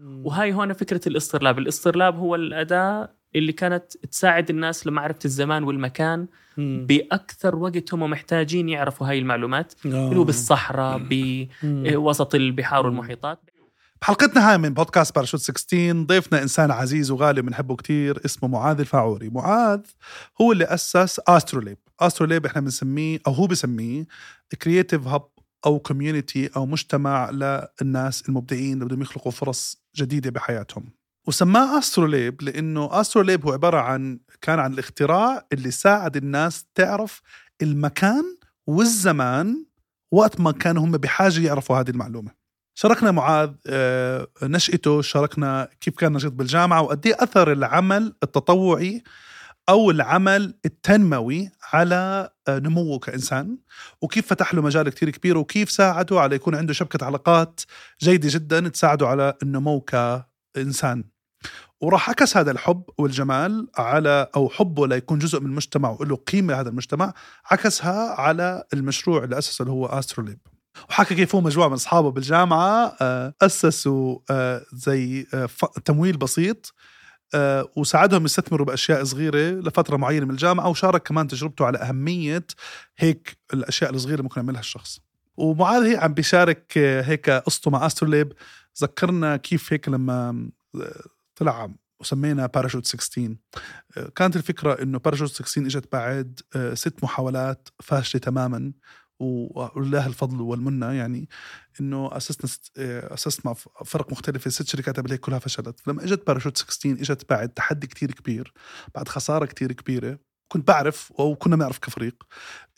وهاي هون فكرة الاصطرلاب الاصطرلاب هو الأداة اللي كانت تساعد الناس لمعرفة الزمان والمكان. بأكثر وقت هم محتاجين يعرفوا هاي المعلومات. اللي هو بالصحراء بوسط البحار والمحيطات. بحلقتنا هاي من بودكاست باراشوت 16 ضيفنا إنسان عزيز وغالي بنحبه كتير اسمه معاذ الفاعوري. معاذ هو اللي أسس Astrolabe. Astrolabe إحنا بنسميه أو هو بسميه creative hub أو community أو مجتمع للناس المبدعين اللي بدهم يخلقوا فرص جديدة بحياتهم. وسماه Astrolabe لأنه Astrolabe هو عبارة عن كان عن الاختراع اللي ساعد الناس تعرف المكان والزمان وقت ما كانوا هم بحاجة يعرفوا هذه المعلومة. شاركنا معاذ آه، نشأته شاركنا كيف كان نشيط بالجامعة وقد إيه أثر العمل التطوعي أو العمل التنموي على آه، نموه كإنسان. وكيف فتح له مجال كتير كبير وكيف ساعده على يكون عنده شبكة علاقات جيدة جدا تساعده على النمو كإنسان. وراح عكس هذا الحب والجمال على أو حبه ليكون جزء من المجتمع وله قيمة لهذا المجتمع عكسها على المشروع اللي اسسه اللي هو آستروليب. وحكى كيف هو مجموعة من أصحابه بالجامعة آه، أسسوا آه، زي تمويل بسيط وساعدهم يستثمروا بأشياء صغيرة لفترة معينة من الجامعة وشارك كمان تجربته على أهمية هيك الأشياء الصغيرة ممكن يعملها الشخص. ومعاذ هي عم بيشارك هيك قصته مع Astrolabe ذكرنا كيف هيك لما طلع وسمينا باراشوت 16 كانت الفكرة إنه باراشوت 16 إجت بعد ست محاولات فاشلة تماما. ولله الفضل والمنة يعني إنه اسسنا اسست مع فرق مختلفة ست شركات قبل هيك كلها فشلت. فلما إجت باراشوت 16 إجت بعد تحدي كتير كبير بعد خسارة كتير كبيرة كنت بعرف أو كنا بنعرف كفريق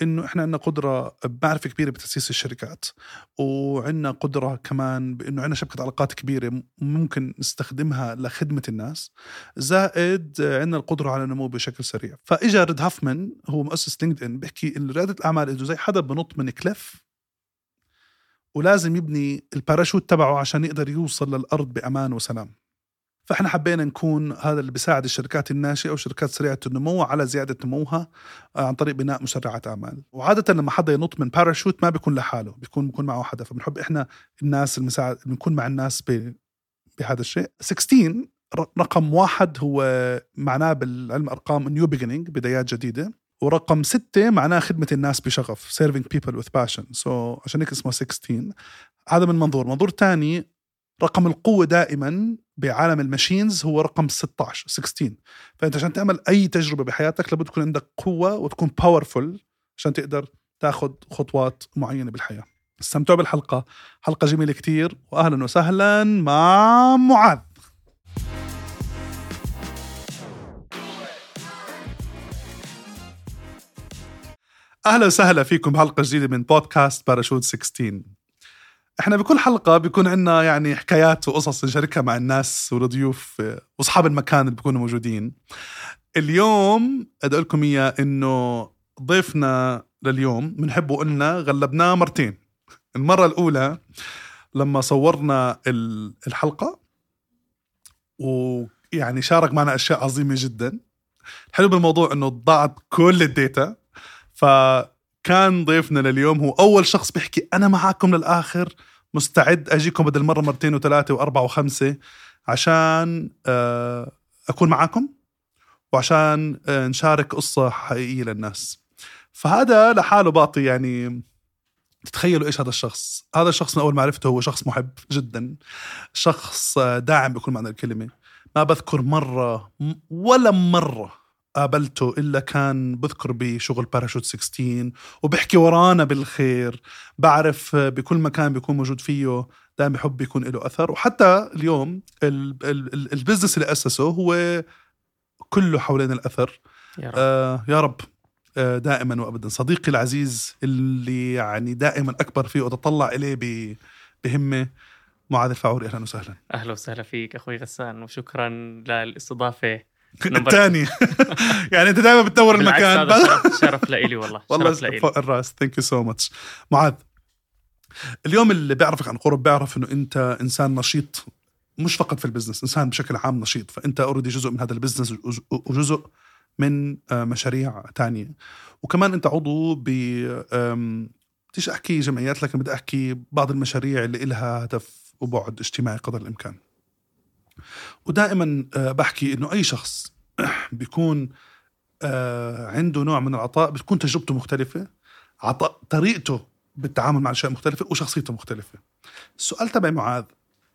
إنه إحنا عندنا قدرة بمعرفه كبيرة بتأسيس الشركات وعندنا قدرة كمان بإنه عندنا شبكة علاقات كبيرة ممكن نستخدمها لخدمة الناس. زائد عندنا القدرة على النمو بشكل سريع. فإجا ريد هوفمان هو مؤسس LinkedIn بيحكي انه رياده الأعمال إنه زي حدا بنط من cliff ولازم يبني الباراشوت تبعه عشان يقدر يوصل للأرض بأمان وسلام. فإحنا حبينا نكون هذا اللي بيساعد الشركات الناشئة وشركات سريعة النمو على زيادة نموها آه، عن طريق بناء مسرعات اعمال وعادة لما حدا ينط من باراشوت ما بيكون لحاله بيكون بيكون معه حدا فبنحب إحنا الناس المساعد بنكون مع الناس بهذا الشيء. 16 رقم واحد هو معناه بالعلم أرقام new beginning بدايات جديدة. ورقم ستة معناه خدمة الناس بشغف serving people with passion. So عشان هيك اسمه 16 هذا من منظور. منظور تاني رقم القوة دائما بعالم ال machines هو رقم 16 16 فأنت عشان تعمل أي تجربة بحياتك لابد تكون عندك قوة وتكون powerful عشان تقدر تاخذ خطوات معينة بالحياة. استمتعوا بالحلقة. حلقة جميلة كتير. واهلا وسهلا مع معاذ. أهلا وسهلا فيكم بحلقة جديدة من بودكاست باراشوت 16 إحنا بكل حلقة بيكون عندنا يعني حكايات وقصص نشاركها مع الناس والضيوف وأصحاب المكان اللي بيكونوا موجودين. اليوم بدي أقول لكم إياه إنه ضيفنا لليوم بنحبه قلنا غلبناه مرتين. المرة الأولى لما صورنا الحلقة ويعني شارك معنا أشياء عظيمة جدا. الحلو بالموضوع إنه ضاعت كل الداتا فكان ضيفنا لليوم هو أول شخص بيحكي أنا معاكم للآخر مستعد أجيكم بدل مرة مرتين وثلاثة وأربعة وخمسة عشان آه، أكون معاكم وعشان آه، نشارك قصة حقيقية للناس. فهذا لحاله بعطي يعني تتخيلوا إيش هذا الشخص. هذا الشخص من أول ما عرفته هو شخص محب جدا شخص آه، داعم بكل معنى الكلمة. ما بذكر مرة ولا مرة قابلته إلا كان بذكر بشغل باراشوت 16 وبحكي ورانا بالخير. بعرف بكل مكان بيكون موجود فيه دائما بحب يكون له أثر. وحتى اليوم ال business اللي أسسه هو كله حوالين الأثر. يا رب, آه يا رب. آه دائما وابدا. صديقي العزيز اللي يعني دائما أكبر فيه واتطلع إليه بهمة معاذ الفاعوري أهلا وسهلا. أهلا وسهلا فيك أخوي غسان وشكرا للإستضافة. الثاني. يعني أنت دائما بتدور المكان. شرف, شرف لإلي والله والله فوق الرأس. thank you so much معاذ اليوم اللي بيعرفك عن قرب بيعرف إنه أنت إنسان نشيط مش فقط في ال business إنسان بشكل عام نشيط. فأنت already جزء من هذا ال business وجزء من آه، مشاريع تانية. وكمان أنت عضو ب بديش أحكي جمعيات لكن بدي أحكي بعض المشاريع اللي إلها هدف وبعد اجتماعي قدر الإمكان. ودائما آه، بحكي إنه أي شخص بيكون آه، عنده نوع من العطاء بتكون تجربته مختلفة عطاء طريقته بالتعامل مع أشياء مختلفة وشخصيته مختلفة. السؤال تبع معاذ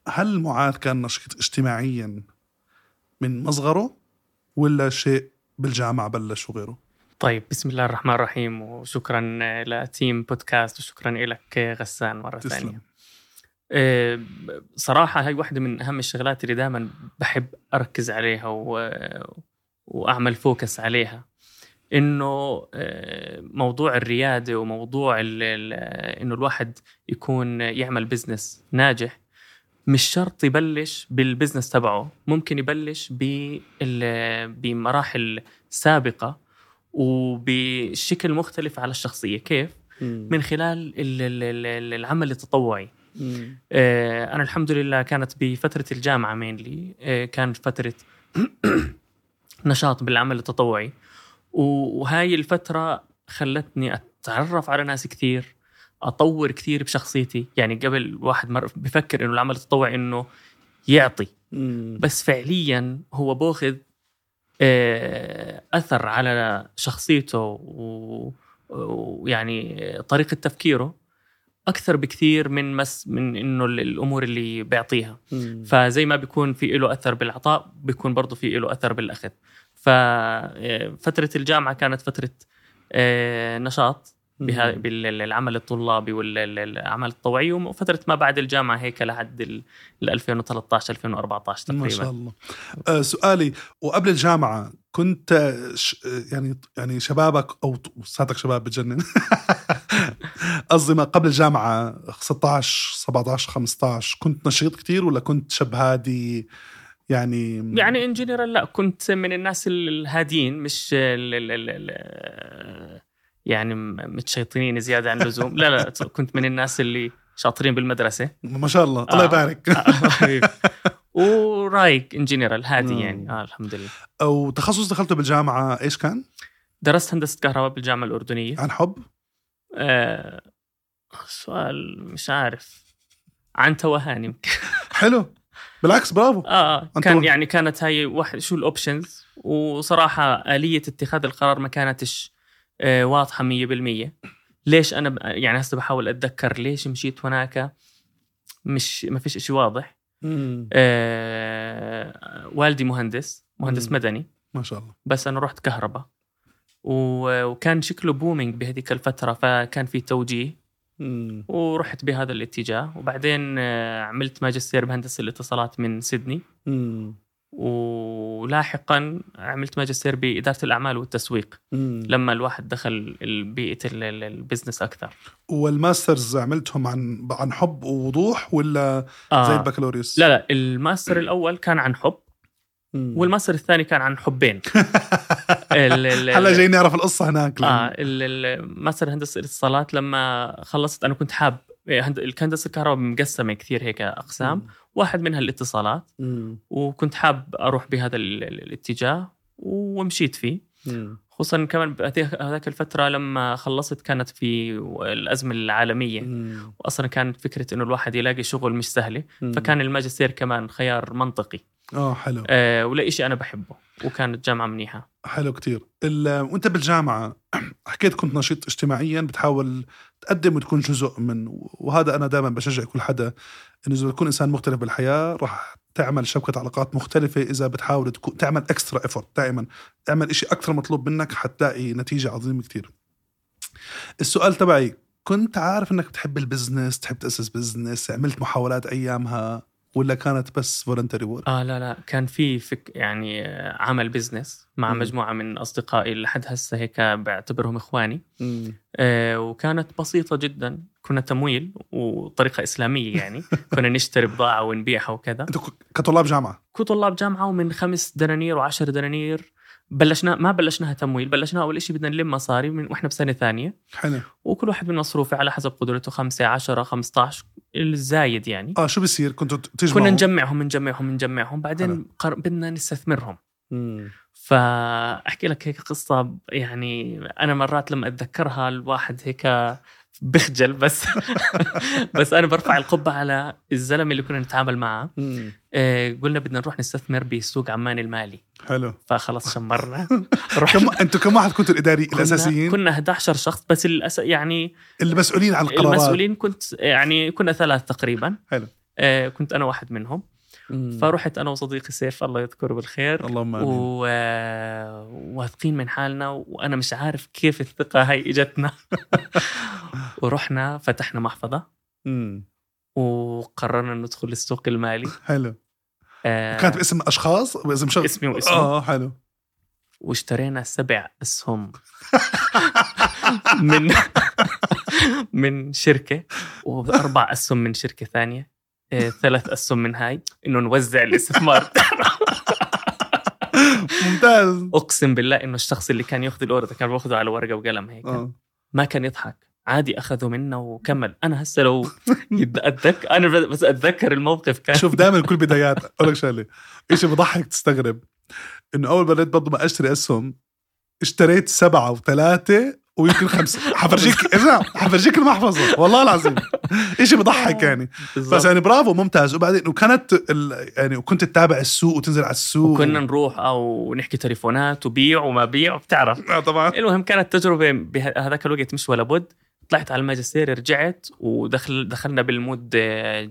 هل معاذ كان نشيط اجتماعيا من مصغره ولا شيء بالجامعة بلش وغيره طيب بسم الله الرحمن الرحيم وشكرا ل team بودكاست وشكرا لك غسان مرة. ثانية. آه، صراحة هاي واحدة من أهم الشغلات اللي دائما بحب أركز عليها و... وأعمل focus عليها. إنه آه، موضوع الريادة وموضوع ال... إنه الواحد يكون يعمل business ناجح مش شرط يبلش بال business تبعه. ممكن يبلش بال... بمراحل سابقة وبشكل مختلف على الشخصية. كيف؟ من خلال ال- ال- ال- العمل التطوعي. آه، أنا الحمد لله كانت بفترة الجامعة مينلي كانت فترة نشاط بالعمل التطوعي. وهاي الفترة خلتني أتعرف على ناس كثير أطور كثير بشخصيتي. يعني قبل واحد مر بفكر إنه العمل التطوعي إنه يعطي بس فعليا هو باخذ آه، أثر على شخصيته ويعني طريقة تفكيره. أكثر بكثير من مس من إنه ال- الأمور اللي بيعطيها. فزي ما بيكون في له أثر بالعطاء بيكون برضه في له أثر بالأخذ. ففتره الجامعة كانت فترة آه، نشاط بها بالعمل الطلابي والعمل التطوعي وفترة ما بعد الجامعة هيك لحد ال ال 2013 2014 ما تقريبا. شاء الله. آه سؤالي وقبل الجامعة كنت آه، ش يعني يعني شبابك أو لساتك شباب بتجنن. قصدي ما قبل الجامعة 16 17 15 كنت نشيط كتير ولا كنت شاب هادي؟ يعني يعني ان جنرال لا كنت من الناس الهاديين مش ال ال ال ال يعني متشيطنين زيادة عن اللزوم. لا لا كنت من الناس اللي شاطرين بالمدرسة. ما شاء الله الله آه. يبارك. حبيبي. ورايق in general هادي. يعني آه الحمد لله أو تخصص دخلته بالجامعة إيش كان؟ درست هندسة كهرباء بالجامعة الأردنية عن حب؟ آه سؤال مش عارف عن توهان يمكن حلو بالعكس برافو آه أنت كان؟ يعني كانت هاي واحد شو ال options وصراحة آلية اتخاذ القرار ما كانتش آه واضحة 100% ليش أنا. يعني هسه بحاول أتذكر ليش مشيت هناك مش ما فيش شيء واضح آه والدي مهندس مهندس مم. مدني. ما شاء الله. بس أنا رحت كهرباء. وكان شكله بومينج بهذيك الفترة فكان في توجيه. ورحت بهذا الاتجاه. وبعدين آه، عملت ماجستير بهندسه الاتصالات من سيدني. ولاحقا عملت ماجستير بإدارة الأعمال والتسويق لما الواحد دخل بيئه ال- ال- ال business أكثر وال masters عملتهم عن عن حب ووضوح ولا آه. زي البكالوريوس؟ لا لا الماستر الأول كان عن حب والماستر الثاني كان عن حبين هلا جاي نعرف القصة هناك لأن- آه ال- ال- ماستر هندسة الاتصالات لما خلصت أنا كنت حاب الهندسه الكهرباء مقسمة كثير هيك أقسام. واحد منها الاتصالات. وكنت حاب أروح بهذا ال- ال- الاتجاه ومشيت فيه. خصوصا كمان هذاك الفترة لما خلصت كانت في الأزمة العالمية. واصلا كانت فكرة إنه الواحد يلاقي شغل مش سهلة. فكان الماجستير كمان خيار منطقي. آه حلو. آه ولا شيء أنا بحبه وكانت جامعة منيحة. حلو كتير. وأنت بالجامعة حكيت كنت نشيط اجتماعيا بتحاول تقدم وتكون جزء من وهذا أنا دائما بشجع كل حدا إنه إذا بتكون إنسان مختلف بالحياة راح تعمل شبكة علاقات مختلفة. إذا بتحاول تكون تعمل extra effort دائما اعمل إشي أكثر مطلوب منك حتلاقي نتيجة عظيمة كتير. السؤال تبعي كنت عارف إنك بتحب ال business تحب تأسس business عملت محاولات أيامها؟ ولا كانت بس voluntary work آه لا لا. كان في فك يعني آه، عمل business مع مم. مجموعة من أصدقائي لحد هسه هيك بعتبرهم إخواني. آه وكانت بسيطة جدا. كنا تمويل بطريقة إسلامية يعني. كنا نشتري بضاعة ونبيعها وكذا. أنتوا كطلاب جامعة؟ كطلاب جامعة ومن خمس دنانير وعشر دنانير. بلشنا ما بلشناها تمويل. بلشنا أول شيء بدنا نلم مصاري من وإحنا بسنة ثانية. حلو. وكل واحد من مصروفه على حسب قدرته خمسة عشرة 15 الزايد يعني. آه شو بيصير؟ كنتوا تجمعوا؟ كنا نجمعهم نجمعهم نجمعهم. بعدين قر... بدنا نستثمرهم. فأحكي لك هيك قصة يعني أنا مرات لما أتذكرها الواحد هيك بخجل بس بس أنا برفع القبه على الزلمة اللي كنا نتعامل معه. آه، قلنا بدنا نروح نستثمر بسوق عمان المالي. حلو. فخلص شمرنا. كم أنتم كم واحد كنتوا الإداري كنا- الأساسيين؟ كنا 11 شخص بس الأس... يعني المسؤولين عن القرارات. المسؤولين كنت يعني كنا ثلاث تقريبا. حلو. آه، كنت أنا واحد منهم. فرحت أنا وصديقي سيف الله يذكره بالخير. اللهم آمين. و... واثقين من حالنا وأنا مش عارف كيف الثقة هاي إجتنا. ورحنا فتحنا محفظة. مم. وقررنا ندخل السوق المالي. حلو. آه، كانت باسم أشخاص؟ باسم شخص؟ اسمي واسمه آه حلو. واشترينا سبع أسهم. من من شركة وأربع أسهم من شركة ثانية. ثلاث أسهم من هاي إنه نوزع الاستثمار. ممتاز. أقسم بالله إنه الشخص اللي كان يأخذ الاوردر كان باخذه على ورقة وقلم هيك. آه. ما كان يضحك. عادي أخذه منا وكمل. أنا هسه لو اتذكر أنا بس أتذكر الموقف كان. شوف دائما كل بدايات. أقول لك شغلة. شيء بضحك تستغرب. إنه أول بديت برضه ما أشتري أسهم اشتريت سبعة وثلاثة ويمكن خمسه حفرجيك ارجع حفرجيك المحفظة. والله العظيم. شيء بضحك يعني. بس. يعني برافو ممتاز. وبعدين وكانت ال... يعني وكنت تتابع السوق وتنزل على السوق؟ وكنا نروح أو نحكي تليفونات وبيع وما بيع بتعرف. آه طبعا. المهم كانت تجربة بهذاك الوقت مش ولا بد. طلعت على الماجستير رجعت ودخل دخلنا بال mode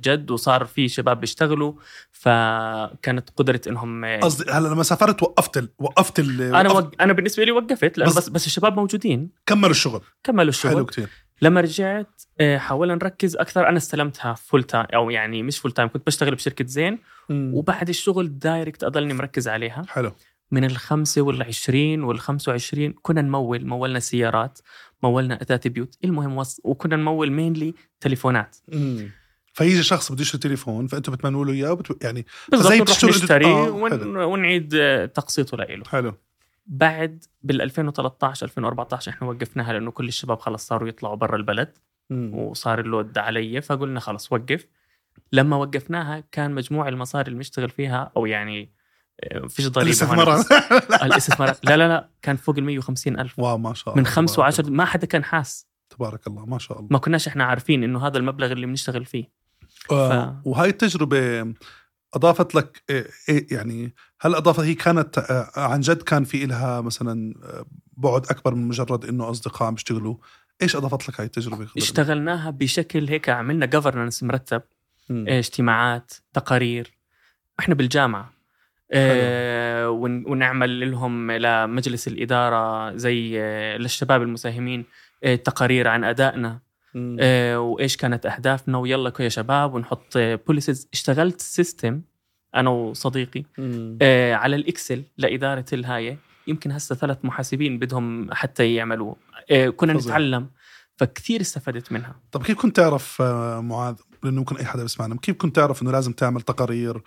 جد وصار في شباب بيشتغلوا فكانت قدرة إنهم قصدي هلا لما سافرت وقفت. وقفت ال... أنا وقفت... وق... أنا بالنسبة لي وقفت لأن بس- بس بس الشباب موجودين. كملوا الشغل. كملوا حلو الشغل كتير. لما رجعت آه، حاولنا نركز أكثر. أنا استلمتها full time أو يعني مش full time كنت بشتغل بشركة زين. وبعد الشغل direct أضلني مركز عليها. حلو. من الخمسة والعشرين والخمسة وعشرين كنا نمول مولنا سيارات. مولنا أثاث بيوت. المهم وص... وكنا نمول مينلي تليفونات. فيجي شخص بده يشتري تليفون فانتم بتمنوا له إياه وبت... يعني زي نشتري آه، ون... ونعيد تقسيطه لإله. حلو. بعد بال 2013 2014 إحنا وقفناها لأنه كل الشباب خلص صاروا يطلعوا برا البلد. وصار اللود علي فقلنا خلص وقف. لما وقفناها كان مجموع المصاري اللي بنشتغل فيها أو يعني فيش ضريبة الاستثمارات. الاستثمارات لا. لا لا كان فوق ال 150 ألف. واو ما شاء الله. من خمس وعشر ما حدا كان حاس. تبارك الله ما شاء الله. ما كناش إحنا عارفين إنه هذا المبلغ اللي بنشتغل فيه. آه وهاي التجربة أضافت لك إيه إيه يعني هل أضافت هي كانت آه، عن جد كان في إلها مثلا آه، بعد أكبر من مجرد إنه أصدقاء عم يشتغلوا. إيش أضافت لك هاي التجربة؟ اشتغلناها بشكل هيك عملنا جفرنس مرتب مم. آه، اجتماعات تقارير. إحنا بالجامعة ون- ونعمل لهم لمجلس الإدارة زي آه، للشباب المساهمين آه، تقارير عن أدائنا. وإيش كانت أهدافنا ويلا يا شباب ونحط policies اشتغلت system أنا وصديقي. آه، على ال Excel لإدارة الهايه يمكن هسه ثلاث محاسبين بدهم حتى يعملوا. آه، كنا فظيع. نتعلم فكثير استفدت منها. طب كيف كنت تعرف آه، معاذ؟ لأنه ممكن أي حدا بيسمعنا كيف كنت تعرف إنه لازم تعمل تقارير؟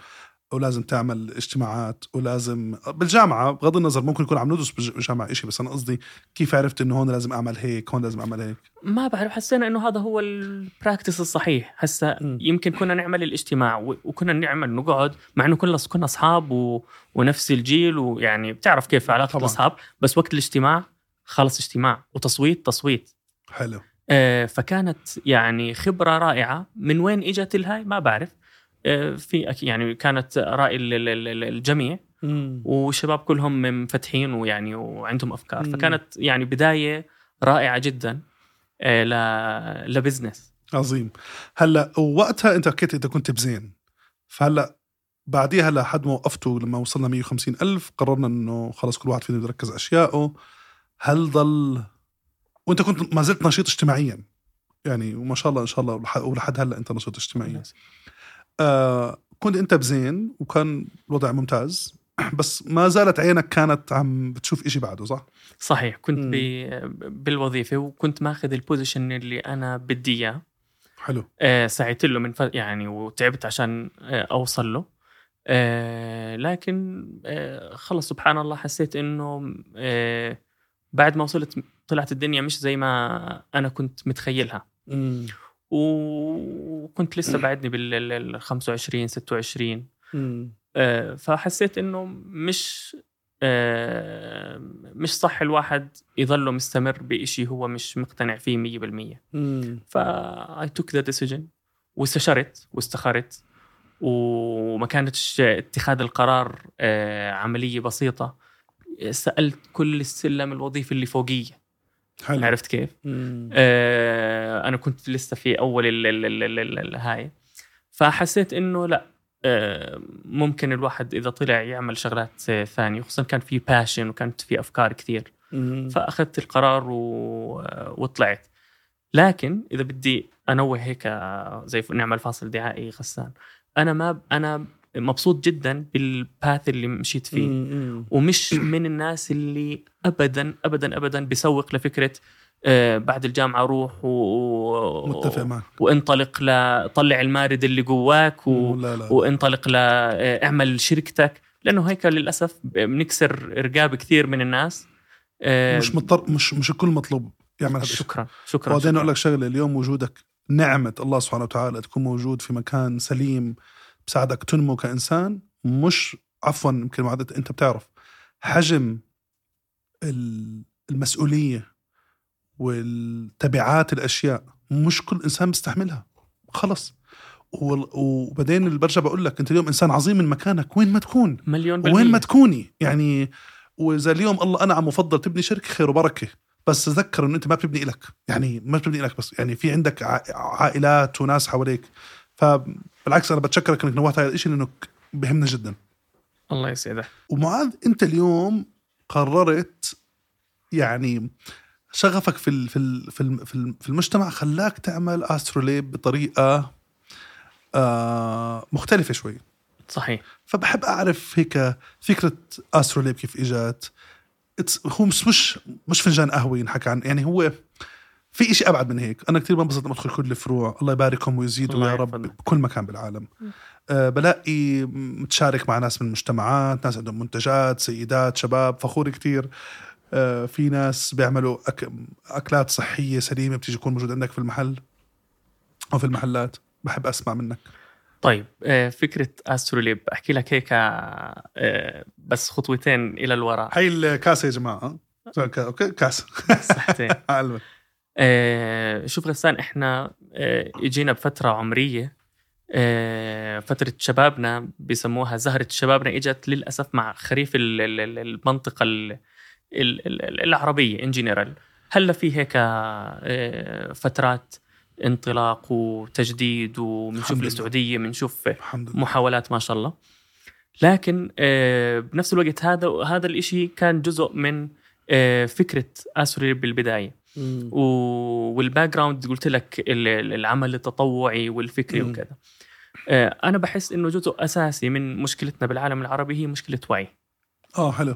ولازم تعمل اجتماعات ولازم بالجامعة بغض النظر ممكن يكون عم ندرس بالجامعة إشي بس أنا قصدي كيف عرفت إنه هون لازم أعمل هيك هون لازم أعمل هيك؟ ما بعرف حسينا إنه هذا هو البراكتس الصحيح. مم. يمكن كنا نعمل الاجتماع وكنا نعمل نقعد مع إنه كنا كنا أصحاب و... ونفس الجيل ويعني بتعرف كيف علاقة. الأصحاب بس وقت الاجتماع خلص اجتماع وتصويت تصويت. حلو. آه، فكانت يعني خبرة رائعة. من وين إجت الهاي؟ ما بعرف. في أك- يعني كانت رأي ال- ال- ال- الجميع. والشباب كلهم منفتحين ويعني وعندهم أفكار. فكانت يعني بداية رائعة جدا آه، ل ل business. عظيم. هلأ وقتها أنت حكيت إنت كنت بزين. فهلأ بعديها لحد ما وقفتوا لما وصلنا 150 ألف قررنا إنه خلص كل واحد فينا بده يركز أشيائه. هل ضل وأنت كنت ما زلت نشيط اجتماعيا. يعني وما شاء الله إن شاء الله ولح- ولحد هلأ أنت نشيط اجتماعيا. آه كنت أنت بزين وكان الوضع ممتاز بس ما زالت عينك كانت عم بتشوف إشي بعده صح؟ صحيح كنت مم. ب- بالوظيفة وكنت ماخذ البوزيشن اللي أنا بدي إياه. حلو. آه، سعيت له من ف... يعني وتعبت عشان آه، أوصل له. آه، لكن آه، خلص سبحان الله حسيت إنه آه، بعد ما وصلت طلعت الدنيا مش زي ما أنا كنت متخيلها. وكنت لسه بعدني بال 25 26 آه، فحسيت إنه مش آه، مش صح الواحد يظله مستمر بإشي هو مش مقتنع فيه 100% مم. ف I took the decision واستشرت واستخرت وما كانتش اتخاذ القرار آه، عملية بسيطة. سألت كل السلم الوظيفي اللي فوقية. حلو عرفت كيف؟ مم. آه، أنا كنت لسه في أول ال- ال- ال- ال- ال- ال- هاي فحسيت إنه لا آه، ممكن الواحد إذا طلع يعمل شغلات ثانية خصوصا كان في باشن وكانت في أفكار كثير مم. فأخذت القرار و... وطلعت لكن إذا بدي أنوه هيك زي نعمل فاصل دعائي غسان أنا ما أنا مبسوط جدا بالباث اللي مشيت فيه. مم. ومش من الناس اللي ابدا ابدا ابدا بيسوق لفكرة آه، بعد الجامعة روح و... و- متفق معك. وانطلق ل طلع المارد اللي جواك و... لا لا. وانطلق لاعمل شركتك. لأنه هيك للأسف بنكسر رقاب كثير من الناس. آه، مش مضطر مش مش الكل مطلوب يعمل هذا شكرا شكرا وبعدين. أقول لك شغلة اليوم وجودك نعمة الله سبحانه وتعالى تكون موجود في مكان سليم. بساعدك تنمو كإنسان مش عفوا يمكن معدة أنت بتعرف حجم ال- المسؤولية والتبعات الأشياء مش كل إنسان بيستحملها. خلص. وبعدين اللي برجع بقول لك أنت اليوم إنسان عظيم من مكانك وين ما تكون؟ مليون بالمية وين ما تكوني؟ يعني وإذا اليوم الله أنعم وفضل تبني شركه خير وبركة. بس تذكر إنه أنت ما بتبني لك يعني ما بتبني لك بس. يعني في عندك عائلات وناس حواليك. فبالعكس أنا بتشكرك إنك نوهت هذا الشيء لأنه بهمنا جدا. الله يسعدك. ومعاذ أنت اليوم قررت يعني شغفك في ال- في ال- في في في المجتمع خلاك تعمل استروليب بطريقة آه مختلفة شوي. صحيح. فبحب أعرف هيك فكرة استروليب كيف إجت. هو مش مش مش فنجان قهوة ينحكى عن يعني هو في إشي أبعد من هيك. أنا كثير بنبسط لما أدخل كل الفروع الله يباركهم ويزيدوا يا رب. بكل مكان بالعالم. أه بلاقي متشارك مع ناس من المجتمعات ناس عندهم منتجات سيدات شباب فخور كتير. أه في ناس بيعملوا أك... أكلات صحية سليمة بتيجي تكون موجود عندك في المحل أو في المحلات. بحب أسمع منك. طيب آه، فكرة Astrolabe. أحكي لك هيك آه، بس خطوتين إلى الوراء. هاي الكاسه يا جماعة. أه؟ okay كاس. صحتين. آه، شوف غسان إحنا آه، إجينا بفترة عمرية آه، فترة شبابنا بيسموها زهرة شبابنا إجت للأسف مع خريف ال- ال- ال- المنطقة ال- ال- ال- العربية in general هلا في هيك فترات انطلاق وتجديد وبنشوف لله. السعودية بنشوف محاولات ما شاء الله. لكن بنفس الوقت هذا هذا الإشي كان جزء من فكرة Astrolabe بالبداية. و- وال background قلت لك ال- ال- العمل التطوعي والفكري مم. وكذا. آه، أنا بحس إنه جزء أساسي من مشكلتنا بالعالم العربي هي مشكلة وعي. آه حلو.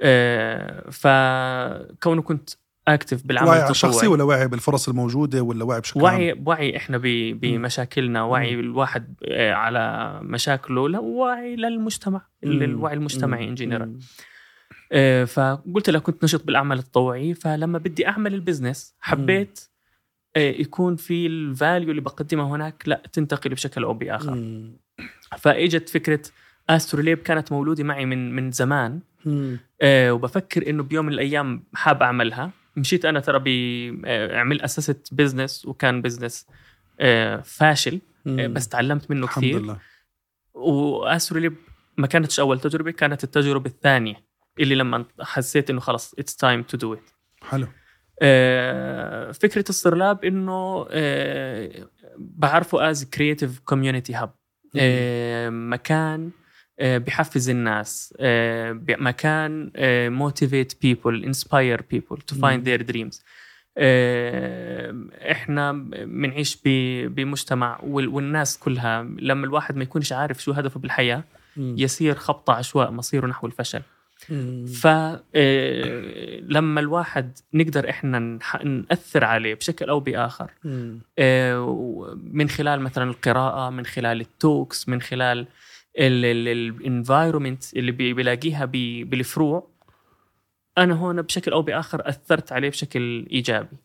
آه، فكونه كنت active بالعمل وعي التطوعي. ولا وعي بالفرص الموجودة ولا وعي بشكل عام؟ وعي وعي إحنا بمشاكلنا وعي الواحد آه، على مشاكله لا وعي للمجتمع ال- الوعي المجتمعي in general فقلت لك كنت نشط بالأعمال التطوعية فلما بدي أعمل ال business حبيت آه، يكون في ال value اللي بقدمها هناك لا تنتقل بشكل أو بآخر. فإجت فكرة Astrolabe كانت مولودة معي من من زمان. آه، وبفكر إنه بيوم من الأيام حاب أعملها. مشيت أنا ترى بعمل اسست business وكان business آه، فاشل. آه، بس تعلمت منه الحمد كثير. لله. و Astrolabe ما كانتش أول تجربة كانت التجربة الثانية. اللي لما حسيت إنه خلص it's time to do it حلو. آه، فكرة Astrolabe إنه آه، بعرفه as creative community hub مكان آه، بحفز الناس مكان motivate people inspire people to find their dreams إحنا بنعيش بمجتمع وال- والناس كلها لما الواحد ما يكونش عارف شو هدفه بالحياة يسير خبط عشواء مصيره نحو الفشل. فلما الواحد نقدر إحنا نأثر عليه بشكل أو بآخر آه، من خلال مثلا القراءة من خلال ال talks من خلال ال environment اللي بي- بيلاقيها بي- بالفروع أنا هون بشكل أو بآخر أثرت عليه بشكل إيجابي.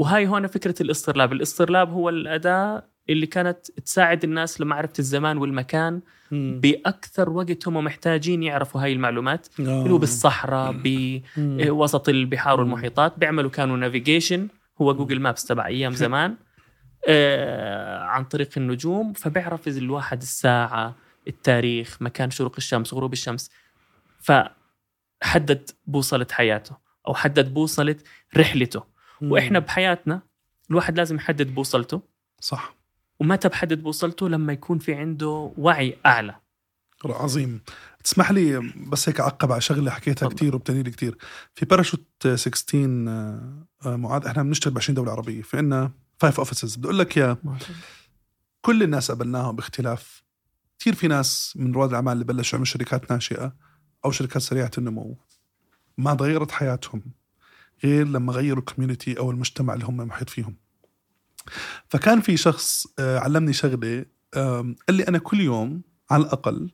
وهاي هون فكرة الاسترلاب الاسترلاب هو الأداة اللي كانت تساعد الناس لمعرفة الزمان والمكان. مم. بأكثر وقت هم محتاجين يعرفوا هاي المعلومات. آه. اللي هو بالصحراء بوسط البحار مم. والمحيطات. بيعملوا كانوا navigation هو جوجل مابس تبع أيام زمان. آه عن طريق النجوم. فبيعرف الواحد الساعة التاريخ مكان شروق الشمس غروب الشمس. فحدد بوصلة حياته أو حدد بوصلة رحلته. مم. وإحنا بحياتنا الواحد لازم يحدد بوصلته. صح. ومتى بحدد بوصلته لما يكون في عنده وعي أعلى؟ عظيم. تسمح لي بس هيك أعقب على شغلة حكيتها. كثير وبتني لي كثير في باراشوت 16 آه، آه، معاذ إحنا بنشتغل ب 20 دولة عربية في عنا five offices بدي أقول لك يا كل الناس قابلناهم باختلاف. كثير في ناس من رواد الأعمال اللي بلشوا يعملوا شركات ناشئة أو شركات سريعة النمو ما تغيرت حياتهم غير لما غيروا ال community أو المجتمع اللي هم محيط فيهم. فكان في شخص آه، علمني شغلة قال لي أنا كل يوم على الأقل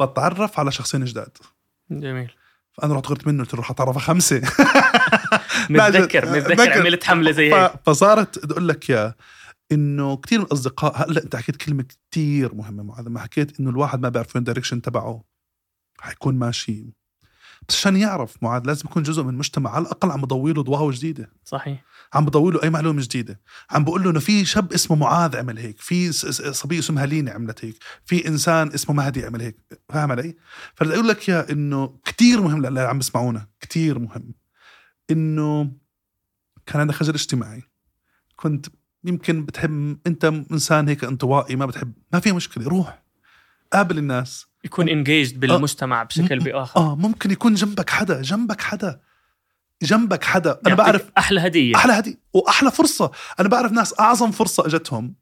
بتعرف على شخصين جداد. جميل. فأنا رحت غرت منه قلت له روح اتعرف خمسة. لا، متذكر متذكر. عملت حملة زي هيك. فصارت بدي أقول لك يا إنه كثير من الأصدقاء هلأ أنت حكيت كلمة كثير مهمة معاذ لما حكيت إنه الواحد ما بيعرف وين الدايركشن تبعه حيكون ماشي بس عشان يعرف معاذ لازم يكون جزء من مجتمع على الأقل عم بضوي له ضواو جديده صحيح. عم بضوي له أي معلومة جديدة. عم بقول له إنه في شاب اسمه معاذ عمل هيك في صبيه اسمها لينا عملت هيك في إنسان اسمه مهدي عمل هيك. فاهم علي؟ فبدي أقول لك يا إنه كتير مهم للي عم بسمعونا كتير مهم. إنه كان عندك خجل اجتماعي. كنت يمكن بتحب أنت إنسان هيك انطوائي ما بتحب ما في مشكلة روح. قابل الناس. يكون انجيجد بالمجتمع بشكل بآخر. آه ممكن يكون جنبك حدا جنبك حدا جنبك حدا. أنا بعرف أحلى هدية. أحلى هدي وأحلى فرصة. أنا بعرف ناس أعظم فرصة إجتهم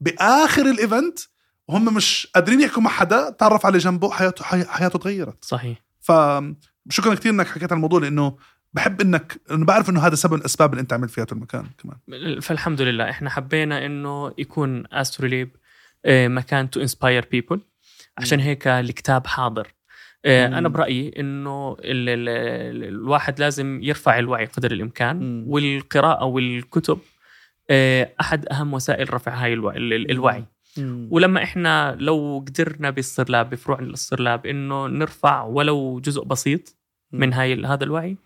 بآخر ال event وهم مش قادرين يحكوا مع حدا تعرف على جنبه حياته حي- حياته تغيرت. صحيح. فشكرا كثير إنك حكيت عن الموضوع لأنه بحب إنك انه بعرف إنه هذا سبب من الأسباب اللي أنت عملت فيها المكان كمان. فالحمد لله. إحنا حبينا إنه يكون استروليب آه، مكان to inspire people عشان هيك الكتاب حاضر آه،. أنا برأيي إنه ال ال ال الواحد لازم يرفع الوعي قدر الإمكان. والقراءة والكتب آه، أحد أهم وسائل رفع هاي الوعي, ال- ال- الوعي. ولما إحنا لو قدرنا بالصرلاب بفروع الصرلاب إنه نرفع ولو جزء بسيط من هاي هذا الوعي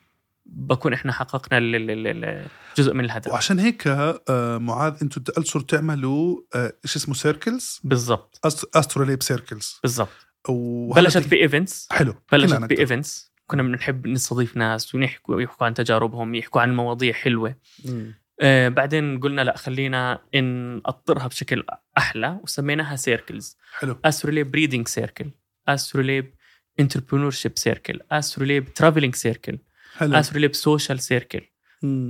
بكون إحنا حققنا ال- ال- ال- ال- جزء من الهدف. وعشان هيك آه، معاذ أنتم بلشتوا تعملوا آه، شو اسمه circles بالضبط. استروليب circles بالضبط. بلشت ب events حلو بلشت. ب events كنا بنحب نستضيف ناس ونحكوا يحكوا عن تجاربهم يحكوا عن مواضيع حلوة. مم. آه بعدين قلنا لا خلينا نأطرها بشكل أحلى وسميناها circles حلو. استروليب reading circle استروليب entrepreneurship circle استروليب traveling circle حلو. استروليب social circle.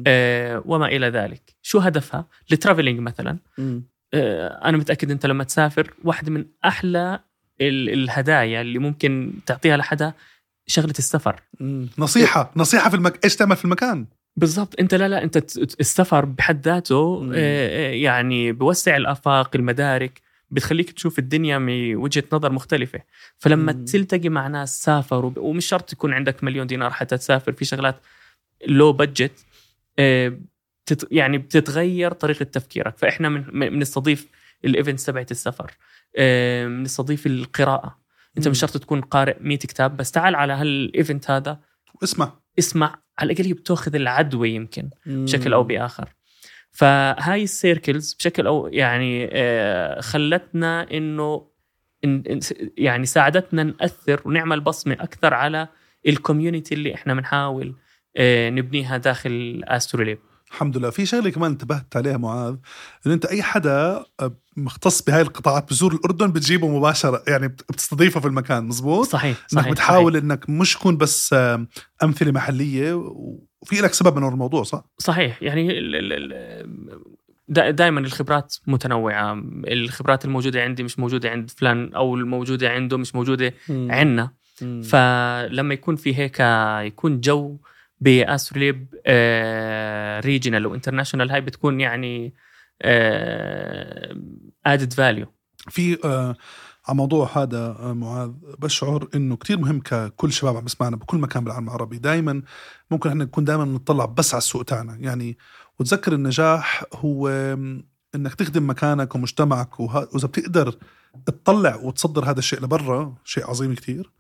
آه وما إلى ذلك. شو هدفها؟ ال traveling مثلا. مم. آه أنا متأكد أنت لما تسافر واحدة من أحلى ال- الهدايا اللي ممكن تعطيها لحدا شغلة السفر. مم. نصيحة. نصيحة في المك... إيش تعمل في المكان؟ بالضبط. أنت لا لا أنت السفر بحد ذاته آه، يعني بوسع الآفاق المدارك. بتخليك تشوف الدنيا من وجهة نظر مختلفة. فلما مم. تلتقي مع ناس سافروا ومش شرط يكون عندك مليون دينار حتى تسافر في شغلات low budget يعني بتتغير طريقة تفكيرك. فإحنا من من- بنستضيف ال events تبعت السفر آه، بنستضيف القراءة. أنت. مش شرط تكون قارئ 100 كتاب بس تعال على هال event هذا. اسمع اسمع على الأقل بتاخذ العدوى يمكن بشكل أو بآخر. فهاي ال circles بشكل أو يعني آه، خلتنا إنه يعني ساعدتنا نأثر ونعمل بصمة أكثر على ال community اللي إحنا بنحاول آه، نبنيها داخل استروليب الحمد لله. في شغلة كمان انتبهت عليها معاذ انه أنت أي حدا مختص بهاي القطاعات بزور الأردن بتجيبه مباشرة يعني بت- بتستضيفه في المكان مزبوط؟ صحيح إنك صحيح بتحاول إنك مش تكون بس أمثلة محلية وفي لك سبب من الموضوع صح؟ صحيح. يعني ال- ال- ال- دائما الخبرات متنوعة. الخبرات الموجودة عندي مش موجودة عند فلان أو الموجودة عنده مش موجودة عندنا فلما يكون في هيك يكون جو باستروليب regional و international هاي بتكون يعني added value في آه على موضوع هذا آه معاذ بشعر إنه كتير مهم ككل شباب عم بسمعنا بكل مكان بالعالم العربي. دائما ممكن إحنا نكون دائما نطلع بس على السوق تاعنا. يعني وتذكر النجاح هو إنك تخدم مكانك ومجتمعك. وإذا بتقدر تطلع وتصدر هذا الشيء لبرا شيء عظيم كتير.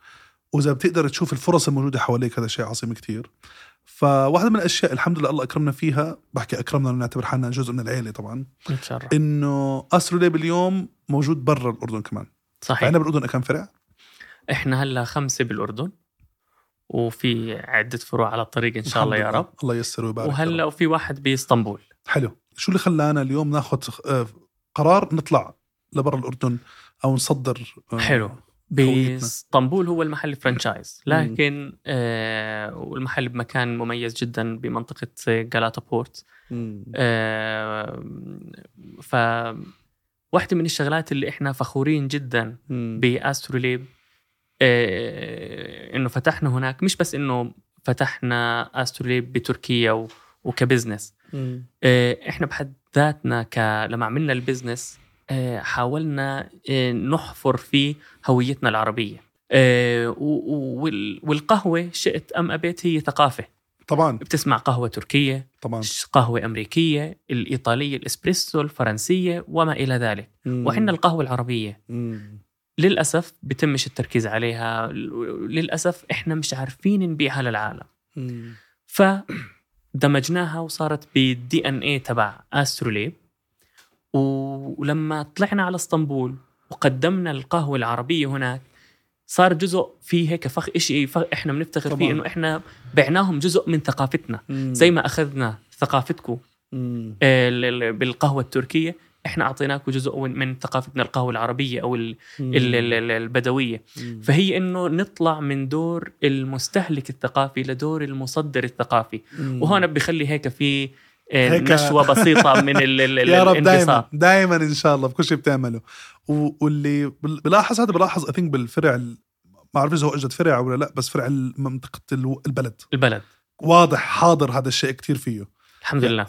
وإذا بتقدر تشوف الفرص الموجودة حواليك هذا شيء عظيم كتير. فواحدة من الأشياء الحمد لله الله أكرمنا فيها بحكي أكرمنا نعتبر حالنا جزء من العيلة طبعا نتشرف. إنه استروليب اليوم موجود برا الأردن كمان. صحيح. عندنا بالأردن كم فرع؟ إحنا هلأ خمسة بالأردن. وفي عدة فروع على الطريق إن شاء الله يا. رب الله ييسر ويبارك وهلأ وفي واحد بإسطنبول حلو شو اللي خلانا اليوم ناخذ آه، قرار نطلع لبرا الأردن أو نصدر آه، حلو. بإسطنبول هو المحل franchise لكن آه والمحل بمكان مميز جدا بمنطقة جالاتا بورت. آه ف واحدة من الشغلات اللي إحنا فخورين جدا. بأستروليب إنه فتحنا هناك. مش بس إنه فتحنا استروليب بتركيا وك business. آه، إحنا بحد ذاتنا ك... لما عملنا ال business آه، حاولنا آه، نحفر في هويتنا العربية. آه، و- و- وال- والقهوة شئت أم أبيت هي ثقافة. طبعا. بتسمع قهوة تركية طبعا. قهوة أمريكية الإيطالية الإسبريسو الفرنسية وما إلى ذلك. وحنا القهوة العربية. مم. للأسف بتمش التركيز عليها للأسف إحنا مش عارفين نبيعها للعالم مم. فدمجناها وصارت بال DNA تبع استروليب ولما طلعنا على اسطنبول وقدمنا القهوة العربية هناك صار جزء فيه هيك فخ شيء فخ إحنا بنفتخر. فيه إنه إحنا بعناهم جزء من ثقافتنا مم. زي ما أخذنا ثقافتكم. آه، ال- ال- بالقهوة التركية إحنا اعطيناكم جزء من- ثقافتنا القهوة العربية أو ال- ال- ال- ال- البدوية. مم. فهي إنه نطلع من دور المستهلك الثقافي لدور المصدر الثقافي. مم. وهون بخلي هيك في آه، هيك- نشوة بسيطة من ال ال ال يا رب دائما دائما إن شاء الله بكل شيء بتعمله. واللي بل- بلاحظ هذا بلاحظ اي ثينك بالفرع ال- ما بعرف إذا هو إجت فرع ولا لا بس فرع منطقه البلد. البلد. واضح حاضر هذا الشيء كتير فيه. الحمد لله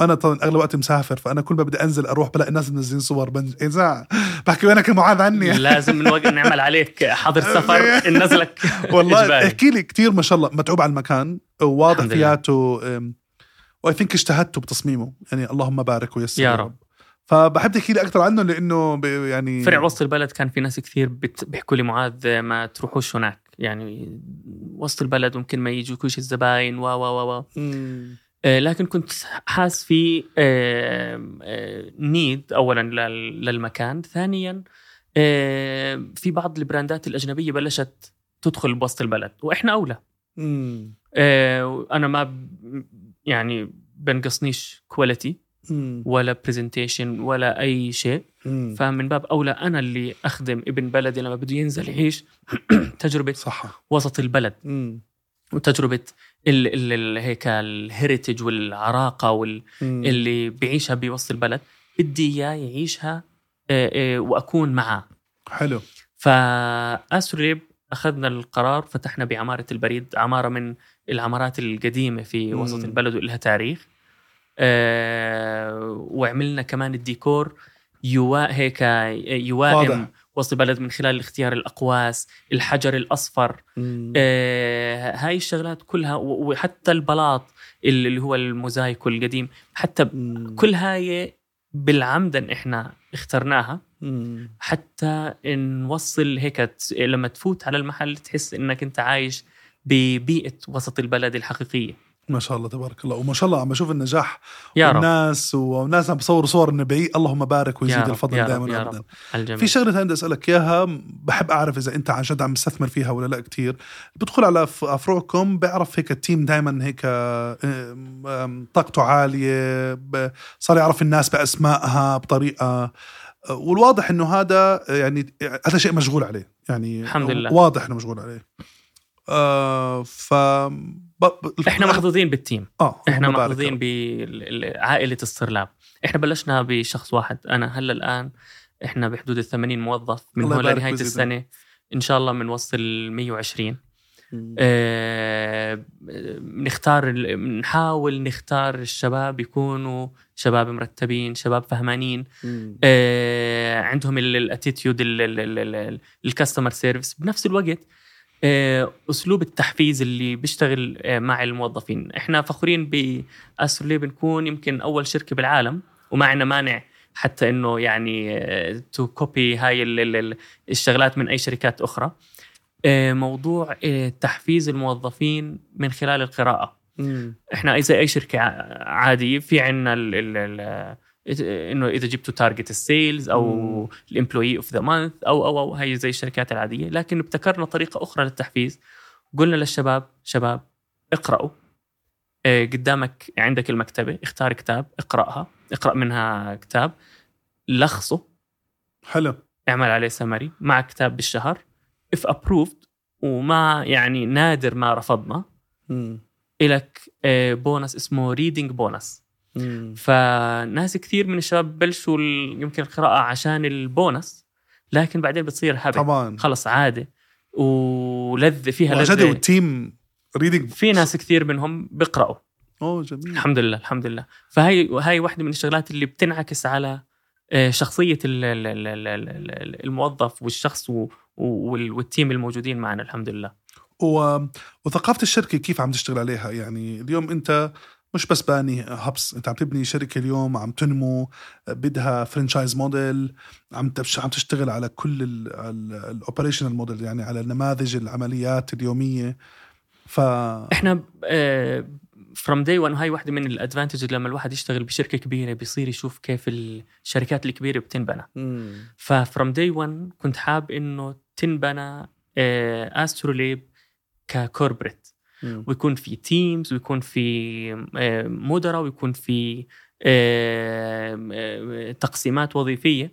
أنا طبعا أغلب وقتي مسافر فأنا كل ما بدي أنزل أروح بلاقي الناس منزلين صور بنج... إيه زع- بحكي وينك يا معاذ عني لازم من وقت نعمل عليك حظر سفر ننزلك والله إجباري. احكي لي كثير ما شاء الله متعوب على المكان واضح الحمد لله. فياته و I think اجتهدتوا بتصميمه يعني اللهم بارك ويسر يا رب. فبحب تحكي لي أكثر عنه لأنه يعني فرع وسط البلد كان في ناس كثير بيحكوا لي معاذ ما تروحوش هناك يعني وسط البلد ممكن ما يجوكوش الزباين و و و لكن كنت حاس في آه، آه، need اولا لل- للمكان ثانيا آه، في بعض البراندات الأجنبية بلشت تدخل بوسط البلد وإحنا أولى مم. آه، أنا ما يعني بنقصنيش quality. ولا presentation ولا أي شيء مم. فمن باب أولى أنا اللي أخدم ابن بلدي لما بده ينزل يعيش تجربة صح وسط البلد مم. وتجربة ال ال ال هيك ال heritage والعراقة وال مم. اللي بيعيشها بوسط البلد بدي إياه يعيشها آه، آه، وأكون معه حلو فاسرليب أخذنا القرار فتحنا بعمارة البريد عمارة من العمارات القديمة في مم. وسط البلد ولها تاريخ آه، وعملنا كمان الديكور يوا هيك يوائم واضح. وسط البلد من خلال اختيار الأقواس الحجر الأصفر مم. آه، هاي الشغلات كلها وحتى البلاط اللي هو الموزايكو القديم حتى مم. كل هاي بالعمدا إحنا اخترناها مم. حتى نوصل هيك لما تفوت على المحل تحس إنك أنت عايش ببيئة وسط البلد الحقيقية ما شاء الله تبارك الله. وما شاء الله عم بشوف النجاح يا رب. والناس والناس عم بصوروا صور النبي. اللهم بارك ويزيد رب، الفضل رب، دائما رب. الجميع في شغلة ثانية بدي أسألك إياها. بحب أعرف إذا أنت عن جد عم تستثمر فيها ولا لا كتير. بدخل على ف- افروعكم بعرف هيك التيم دائما هيك طاقته عالية صار يعرف الناس بأسمائها بطريقة. والواضح إنه هذا يعني هذا شيء مشغول عليه. يعني الحمد لله. واضح إنه مشغول عليه. آه ف ب... إحنا محظوظين بالتيم. آه إحنا محظوظين بعائلة السرلاب. إحنا بلشنا بشخص واحد. أنا هلا الآن إحنا بحدود ال 80 موظف من هون لنهاية. السنة. إن شاء الله بنوصل ال 120 مم. آه، بنختار ال- بنحاول نختار الشباب يكونوا شباب مرتبين شباب فهمانين. آه، عندهم ال attitude ال customer service بنفس الوقت آه، أسلوب التحفيز اللي بيشتغل آه، مع الموظفين. إحنا فخورين ب Astrolabe بنكون يمكن أول شركة بالعالم وما عندنا مانع حتى إنه يعني to copy هاي الشغلات من أي شركات أخرى. آه، موضوع آه، تحفيز الموظفين من خلال القراءة. مم. إحنا زي أي شركة عادية في عندنا إنه إذا جبتوا target ال sales أو ال employee of the month أو أو أو هي زي الشركات العادية. لكن ابتكرنا طريقة أخرى للتحفيز. قلنا للشباب شباب اقرأوا. آه، قدامك عندك المكتبة اختار كتاب اقرأها. اقرأ منها كتاب. لخصه. حلو. اعمل عليه سمري مع كتاب بالشهر. if approved وما يعني نادر ما رفضنا. إلك بونس آه، اسمه reading bonus فناس كثير من الشباب بلشوا يمكن القراءة عشان البونس لكن بعدين بتصير habit طبعا. خلص عادة. ولذة فيها لذة. وال team reading في ناس كثير منهم بيقرأوا. أوه جميل. الحمد لله الحمد لله. فهي هاي واحدة من الشغلات اللي بتنعكس على آه، شخصية الموظف والشخص وال team الموجودين معنا الحمد لله. وثقافة الشركة كيف عم تشتغل عليها؟ يعني اليوم أنت مش بس باني hubs أنت عم تبني شركة اليوم عم تنمو بدها franchise model عم عم تشتغل على كل ال operational model يعني على نماذج العمليات اليومية. ف إحنا from day 1 هاي واحدة من ال advantage لما الواحد يشتغل بشركة كبيرة بيصير يشوف كيف الشركات الكبيرة بتنبنى. ف from day 1 كنت حاب إنه تنبنى Astrolabe ك corporate ويكون في teams ويكون في مدراء ويكون في تقسيمات وظيفيه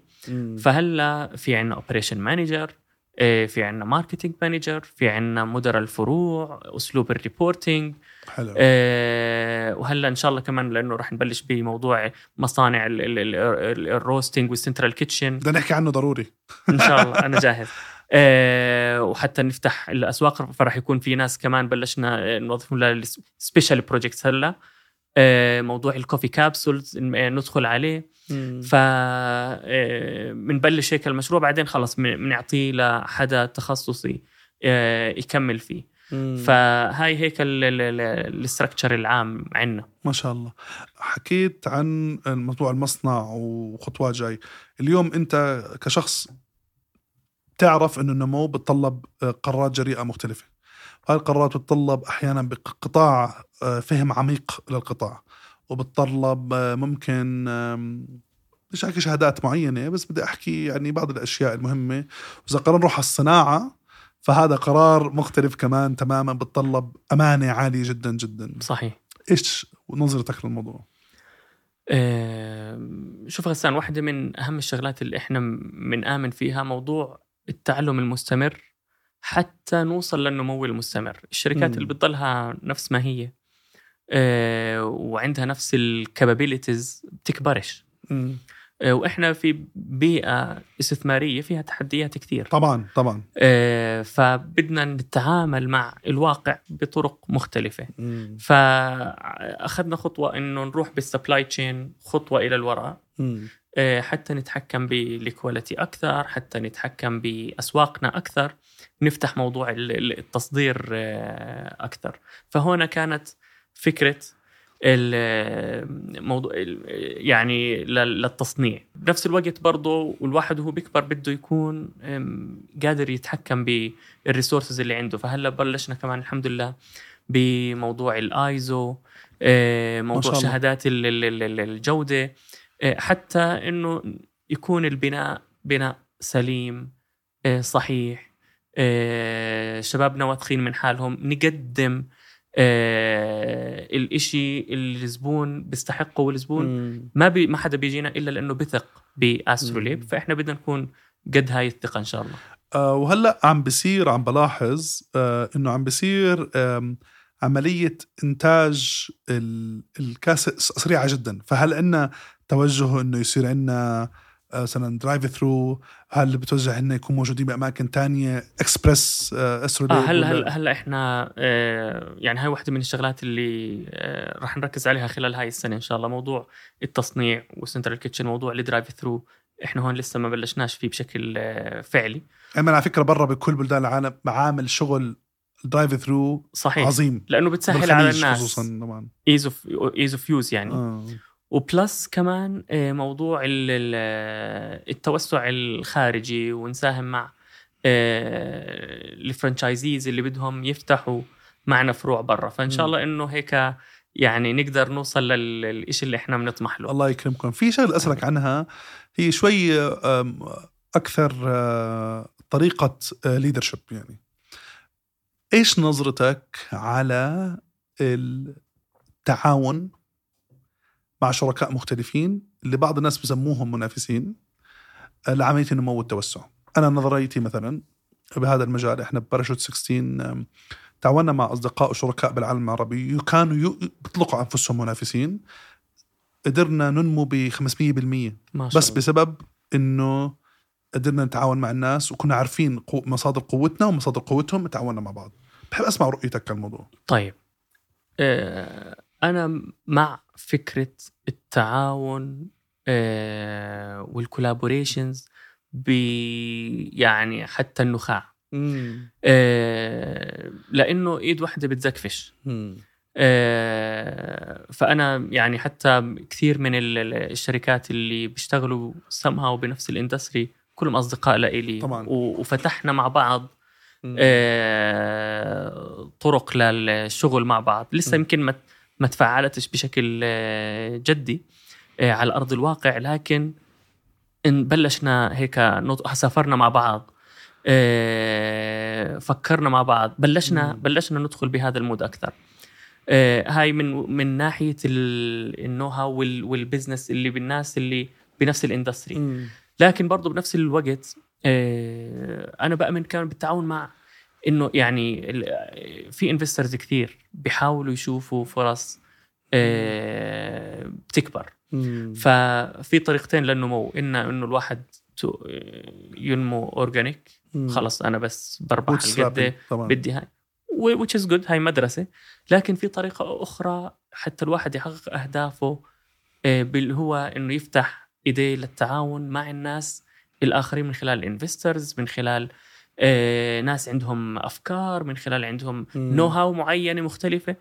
فهلا في عندنا operation manager في عندنا marketing manager في عندنا مدراء الفروع اسلوب ال reporting حلو آه وهلا ان شاء الله كمان لأنه راح نبلش بموضوع مصانع ال roasting وال central kitchen بدنا نحكي عنه ضروري ان شاء الله أنا جاهز آه وحتى نفتح الأسواق فراح يكون في ناس كمان بلشنا نوظفهم لل special projects هلا. آه موضوع ال coffee capsules ندخل عليه. ف بنبلش آه، هيك المشروع بعدين خلص بنعطيه لحدا تخصصي آه، يكمل فيه. فهاي هيك الاستراكشر العام عندنا ما شاء الله. حكيت عن موضوع المصنع وخطوات جاي. اليوم أنت كشخص تعرف انه النمو بتطلب آه، قرارات جريئة مختلفة. هاي القرارات بتطلب أحيانا بقطاع آه، فهم عميق للقطاع. وبتطلب آه، ممكن مش احكي شهادات معينة بس بدي أحكي يعني بعض الأشياء المهمة. وإذا قررنا نروح على الصناعة فهذا قرار مختلف كمان تماما بتطلب أمانة عالية جدا جدا. صحيح. إيش نظرتك للموضوع؟ شوف غسان واحدة من أهم الشغلات اللي إحنا بنآمن فيها موضوع التعلم المستمر حتى نوصل للنمو المستمر. الشركات م. اللي بتضلها نفس ما هي أه وعندها نفس ال capabilities بتكبرش. م. آه، وإحنا في بيئة استثمارية فيها تحديات كثير طبعا طبعا. آه، فبدنا نتعامل مع الواقع بطرق مختلفة. مم. فأخذنا خطوة إنه نروح بال supply chain خطوة إلى الوراء. آه، حتى نتحكم بال quality أكثر حتى نتحكم بأسواقنا أكثر نفتح موضوع التصدير أكثر. فهنا كانت فكرة الموضوع يعني للتصنيع. بنفس الوقت برضه والواحد وهو بيكبر بده يكون قادر يتحكم بال resources اللي عنده. فهلا بلشنا كمان الحمد لله بموضوع الايزو آه، موضوع شهادات الجودة. آه، حتى إنه يكون البناء بناء سليم آه، صحيح شبابنا واثقين من حالهم نقدم الإشي اللي الزبون بيستحقه والزبون مم. ما بي ما حدا بيجينا إلا لأنه بثق بأستروليب فإحنا بدنا نكون قد هاي الثقة إن شاء الله. آه وهلأ عم بصير عم بلاحظ آه إنه عم بصير عملية إنتاج الكاس سريعة جدا. فهل عندنا توجه إنه يصير عندنا مثلا drive-thru هل بتوجه إنه يكون موجودين بأماكن تانية؟ express Astro آه هلا هلا هلا إحنا آه يعني هاي واحدة من الشغلات اللي آه راح نركز عليها خلال هاي السنة إن شاء الله. موضوع التصنيع و central kitchen موضوع ال drive-thru إحنا هون لسه ما بلشناش فيه بشكل آه فعلي. أما على فكرة برا بكل بلدان العالم معامل شغل drive-thru صحيح. عظيم. لأنه بتسهل على الناس. خصوصا طبعا. ease of ease of use يعني. آه. و plus كمان آه، موضوع ال- التوسع الخارجي ونساهم مع آه، ال franchisees اللي بدهم يفتحوا معنا فروع برا. فإن شاء. الله إنه هيك يعني نقدر نوصل للشيء اللي إحنا بنطمح له. الله يكرمكم. في شغلة أسألك عنها. هي شوي أكثر طريقة leadership يعني. إيش نظرتك على التعاون مع شركاء مختلفين اللي بعض الناس بسموهم منافسين أه، لعملية النمو والتوسع. أنا نظريتي مثلا بهذا المجال إحنا بباراشوت 16 أم، تعاوننا مع أصدقاء وشركاء بالعالم العربي كانوا بيطلقوا أنفسهم منافسين. قدرنا ننمو ب 500% ما شاء بس الله. بسبب إنه قدرنا نتعاون مع الناس وكنا عارفين قو- مصادر قوتنا ومصادر قوتهم تعاوننا مع بعض. بحب أسمع رؤيتك على الموضوع طيب آه، أنا مع فكرة التعاون آه، والكولابوريشنز يعني حتى النخاع. آه، لأنه إيد واحدة بتزكفش. آه، فأنا يعني حتى كثير من ال- ال- الشركات اللي بيشتغلوا somehow بنفس ال industry كلهم أصدقاء لإلي. طبعاً. وفتحنا مع بعض آه، طرق للشغل مع بعض. لسه. يمكن ما ما تفعلتش بشكل آه، جدي آه، على أرض الواقع. لكن إن بلشنا هيك سافرنا مع بعض آه، فكرنا مع بعض بلشنا. بلشنا ندخل بهذا ال mode أكثر. هاي من من ناحية ال- ال know-how وال- وال business اللي بالناس اللي بنفس ال industry لكن برضه بنفس الوقت أنا بأمن كمان بالتعاون مع إنه يعني في investors كثير بيحاولوا يشوفوا فرص آه، بتكبر. ففي طريقتين للنمو ان إنه الواحد تو- ينمو organic خلص أنا بس بربح القد بدي هاي. which is good هاي مدرسة. لكن في طريقة أخرى حتى الواحد يحقق أهدافه آه، اللي هو إنه يفتح إيديه للتعاون مع الناس الآخرين من خلال investors من خلال آه، ناس عندهم أفكار من خلال عندهم know how معينة مختلفة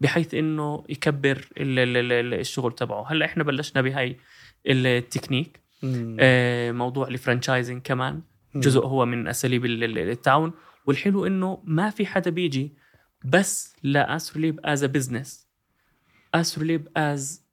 بحيث إنه يكبر ال- ال- ال- الشغل تبعه. هلأ إحنا بلشنا بهاي التكنيك. آه، موضوع ال franchising كمان. جزء هو من أساليب ال- ال- التعاون. والحلو إنه ما في حدا بيجي بس ل أستروليب as business استروليب as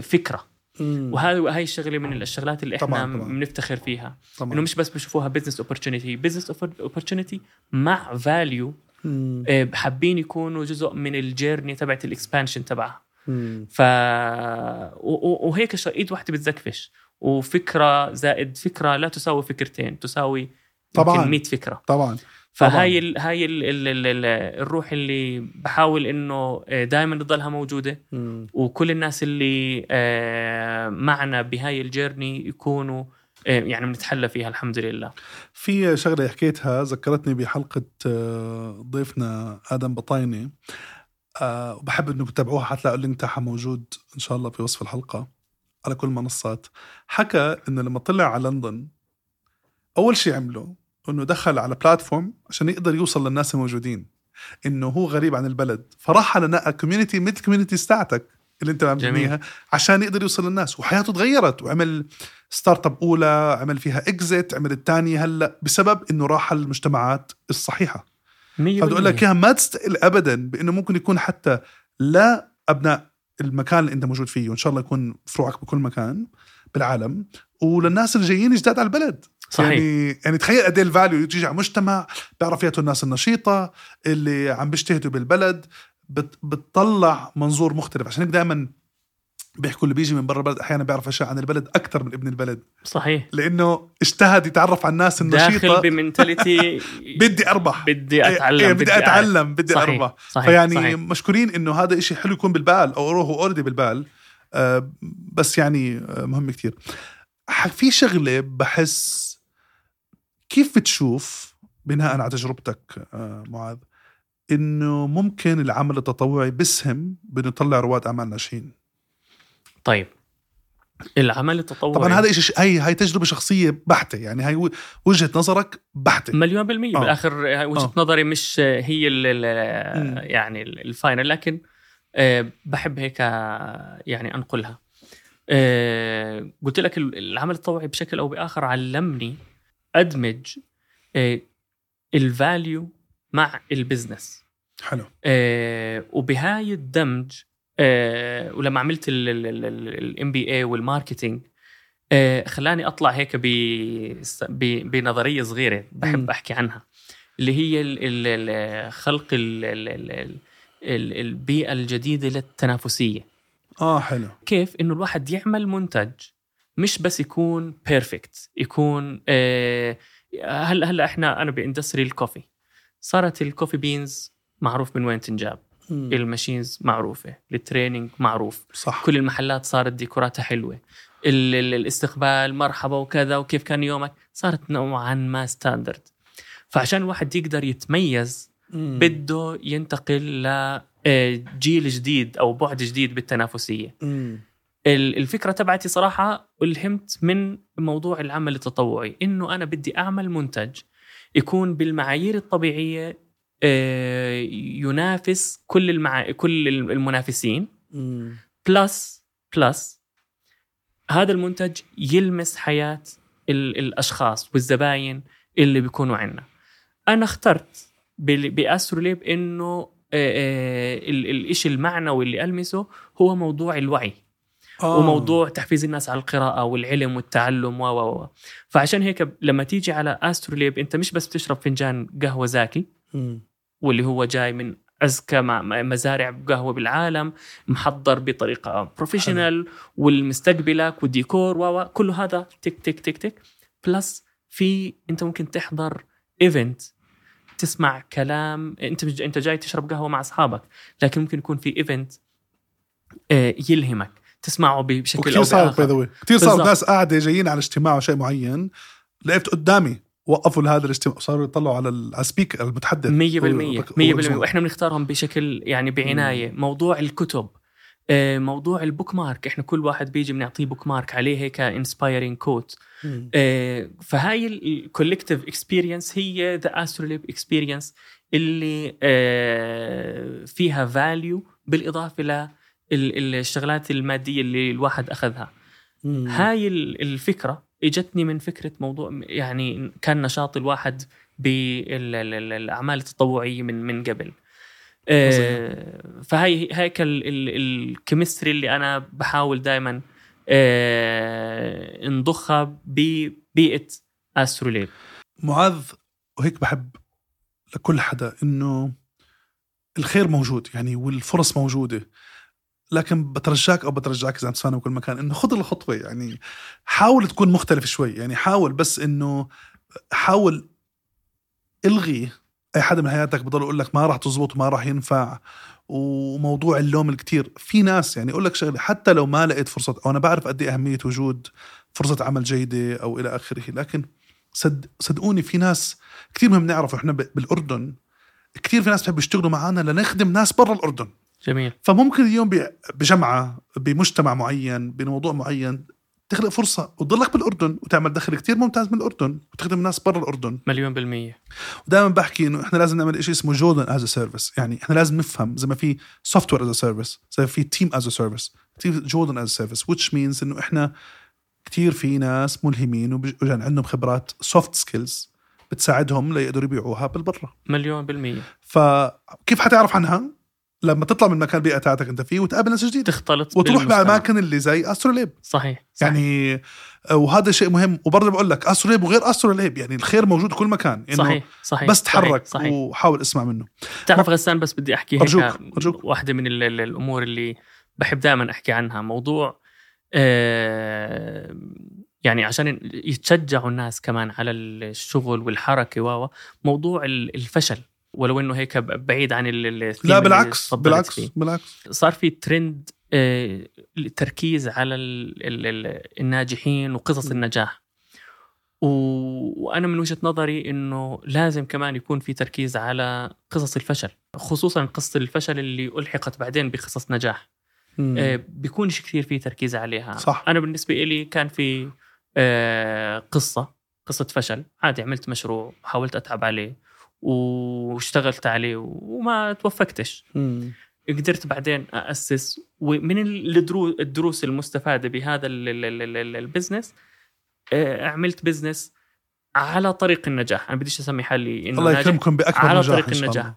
فكرة. وهذه وهي الشغلة من الشغلات اللي إحنا. بنفتخر فيها طبعا إنه مش بس بشوفوها business opportunity business opportunity مع value مم. حابين يكونوا جزء من ال journey تبعت ال expansion تبعها. ف وهيك إيد واحدة بتزكفش وفكرة زائد فكرة لا تساوي فكرتين تساوي طبعاً. 100 فكرة طبعا فهاي ال هاي ال ال ال ال الروح اللي بحاول إنه دائما تضلها موجودة. مم. وكل الناس اللي آه، معنا بهاي الجيرني يكونوا آه، يعني بنتحلى فيها الحمد لله. في شغلة حكيتها ذكرتني بحلقة آه، ضيفنا آدم بطاينة. آه، وبحب انكم تتابعوها حتلاقوا اللينك تاعها موجود إن شاء الله في وصف الحلقة على كل المنصات. حكى إنه لما طلع على لندن أول شيء عمله إنه دخل على platform عشان يقدر يوصل للناس الموجودين. إنه هو غريب عن البلد. فراح على community مثل ال community تاعتك اللي أنت عم. تبنيها عشان يقدر يوصل للناس. وحياته تغيرت. وعمل startup أولى عمل فيها exit عمل الثانية هلأ بسبب إنه راح على المجتمعات الصحيحة. 100% فبدي أقول لك إياها ما تستقل ابدا بإنه ممكن يكون حتى لأبناء المكان اللي أنت موجود فيه. وإن شاء الله يكون فروعك بكل مكان بالعالم. وللناس اللي جايين جداد على البلد صحيح يعني يعني تخيل قد إيه ال value تيجي على مجتمع بيعرف فياته الناس النشيطة اللي عم بيجتهدوا بالبلد بت بتطلع منظور مختلف عشان هيك دائما بيحكوا اللي بيجي من برا البلد أحيانا بيعرف أشياء عن البلد أكثر من ابن البلد صحيح لأنه اجتهد يتعرف على الناس النشيطة داخل ب mentality بدي أربح بدي أتعلم إيه بدي. أتعلم بدي صحيح. أربح صحيح. فيعني صحيح. مشكورين إنه هذا إشي حلو يكون بالبال أو هو already بالبال آه بس يعني آه مهم كتير ح- في شغلة بحس كيف بتشوف بناء على تجربتك آه معاذ إنه ممكن العمل التطوعي بسهم بإنه يطلع رواد أعمال ناجحين طيب العمل التطوعي طبعا هذا شيء هي هي تجربة شخصية بحتة يعني هي وجهة نظرك بحتة مليون بالمية آه. بالآخر هاي وجهة آه. نظري مش هي ال ال مم. يعني ال- الفاينل لكن آه، بحب هيك يعني أنقلها آه، قلت لك العمل التطوعي بشكل أو باخر علمني ادمج ال value مع ال business حلو وبهاي الدمج ولما عملت ال MBA وال marketing خلاني اطلع هيك بنظريه صغيره بحب م. احكي عنها اللي هي خلق البيئه الجديده للتنافسيه آه حلو. كيف؟ إنه الواحد يعمل منتج مش بس يكون perfect يكون آه هلا هلا إحنا أنا ب industry ال coffee. صارت ال coffee beans معروف من وين تنجاب؟ مم. ال machines معروفة ال training معروف. صح. كل المحلات صارت ديكوراتها حلوة. الاستقبال مرحبا وكذا وكيف كان يومك؟ صارت نوعا ما standard فعشان الواحد يقدر يتميز. بده ينتقل لجيل آه، جديد أو بعد جديد بالتنافسية. مم. الفكرة تبعتي صراحة ألهمت من موضوع العمل التطوعي إنه أنا بدي أعمل منتج يكون بالمعايير الطبيعية آه، ينافس كل المع... كل المنافسين. plus plus هذا المنتج يلمس حياة الأشخاص والزباين اللي بيكونوا عندنا أنا اخترت باستروليب انه الشيء المعنوي اللي ألمسه هو موضوع الوعي. آه. وموضوع تحفيز الناس على القراءة والعلم والتعلم و و فعشان هيك لما تيجي على أستروليب أنت مش بس بتشرب فنجان قهوة زاكي م. واللي هو جاي من أزكى مزارع قهوة بالعالم محضر بطريقة professional والمستقبلك والديكور و كل هذا تك تك تك تك. plus في أنت ممكن تحضر event تسمع كلام انت انت جاي تشرب قهوة مع أصحابك لكن ممكن يكون في event آه، يلهمك تسمعه بشكل كثير صار باي كثير صار ناس قاعدة جايين على اجتماع أو شيء معين لقيت قدامي وقفوا لهذا الاجتماع صاروا يطلعوا على ال speaker المتحدث. 100% 100% وإحنا بنختارهم بشكل يعني بعناية. موضوع الكتب. موضوع ال bookmark إحنا كل واحد بيجي بنعطيه bookmark عليه هيك inspiring quote آه، فهاي ال collective experience هي the استروليب experience اللي آه، فيها value بالإضافة للشغلات المادية اللي الواحد أخذها. هاي الفكرة إجتني من فكرة موضوع يعني كان نشاط الواحد بالاعمال التطوعية من من قبل. آه فهي هيك ال chemistry اللي أنا بحاول دائما آه نضخها ببيئة أستروليب. معاذ وهيك بحب لكل حدا إنه الخير موجود يعني والفرص موجودة. لكن بترجاك أو بترجاك إذا تسمعنا بكل مكان إنه خذ الخطوة يعني حاول تكون مختلف شوي. يعني حاول بس إنه حاول إلغي أي حدا من حياتك بضل يقول لك ما راح تزبط وما راح ينفع. وموضوع اللوم الكتير. في ناس يعني أقول لك شغلة حتى لو ما لقيت فرصة أو أنا بعرف قد إيه أهمية وجود فرصة عمل جيدة أو إلى آخره لكن صد صدقوني في ناس كثير مهم نعرف إحنا بالأردن كثير في ناس بحب يشتغلوا معنا لنخدم ناس برا الأردن. جميل. فممكن اليوم بجمعة بمجتمع معين بموضوع معين تخلق فرصة وتضلك بالأردن وتعمل دخل كتير ممتاز من الأردن وتخدم الناس برا الأردن. مليون بالمية. ودائما بحكي إنه إحنا لازم نعمل شيء اسمه Jordan as a service يعني إحنا لازم نفهم زي ما في software as a service زي ما في team as a service Jordan as a service which means إنه إحنا كتير في ناس ملهمين وجان عندهم خبرات soft skills بتساعدهم ليقدروا يبيعوها بالبرة مليون بالمية. فكيف حتعرف عنها؟ لما تطلع من المكان البيئة تاعتك انت فيه وتقابل ناس جديدة تختلط وتروح بالاماكن اللي زي استروليب صحيح, صحيح. يعني آه، وهذا شيء مهم وبرضه بقول لك استروليب وغير استروليب يعني الخير موجود كل مكان إنه صحيح صحيح بس تحرك صحيح. صحيح. وحاول اسمع منه تعرف غسان بس بدي أحكي هيك أرجوك. أرجوك. واحدة من الأمور اللي بحب دائما أحكي عنها موضوع آه يعني عشان يتشجعوا الناس كمان على الشغل والحركة و موضوع الفشل ولو إنه هيك بعيد عن لا بالعكس بالعكس فيه. بالعكس. صار في ترند التركيز آه، على الناجحين وقصص النجاح. وأنا من وجهة نظري إنه لازم كمان يكون في تركيز على قصص الفشل خصوصا قصه الفشل اللي ألحقت بعدين بقصص نجاح. آه، بيكونش كثير في تركيز عليها. صح. أنا بالنسبة لي كان في آه، قصة قصة فشل. عادي عملت مشروع حاولت أتعب عليه. واشتغلت عليه وما توفقتش. قدرت بعدين اسس ومن الدرو- الدروس المستفادة بهذا ال- ال- ال- ال- ال business آه، عملت business على طريق النجاح. أنا بديش أسمي حالي إنه الله يكرمكم بأكبر على نجاح طريق النجاح. الله.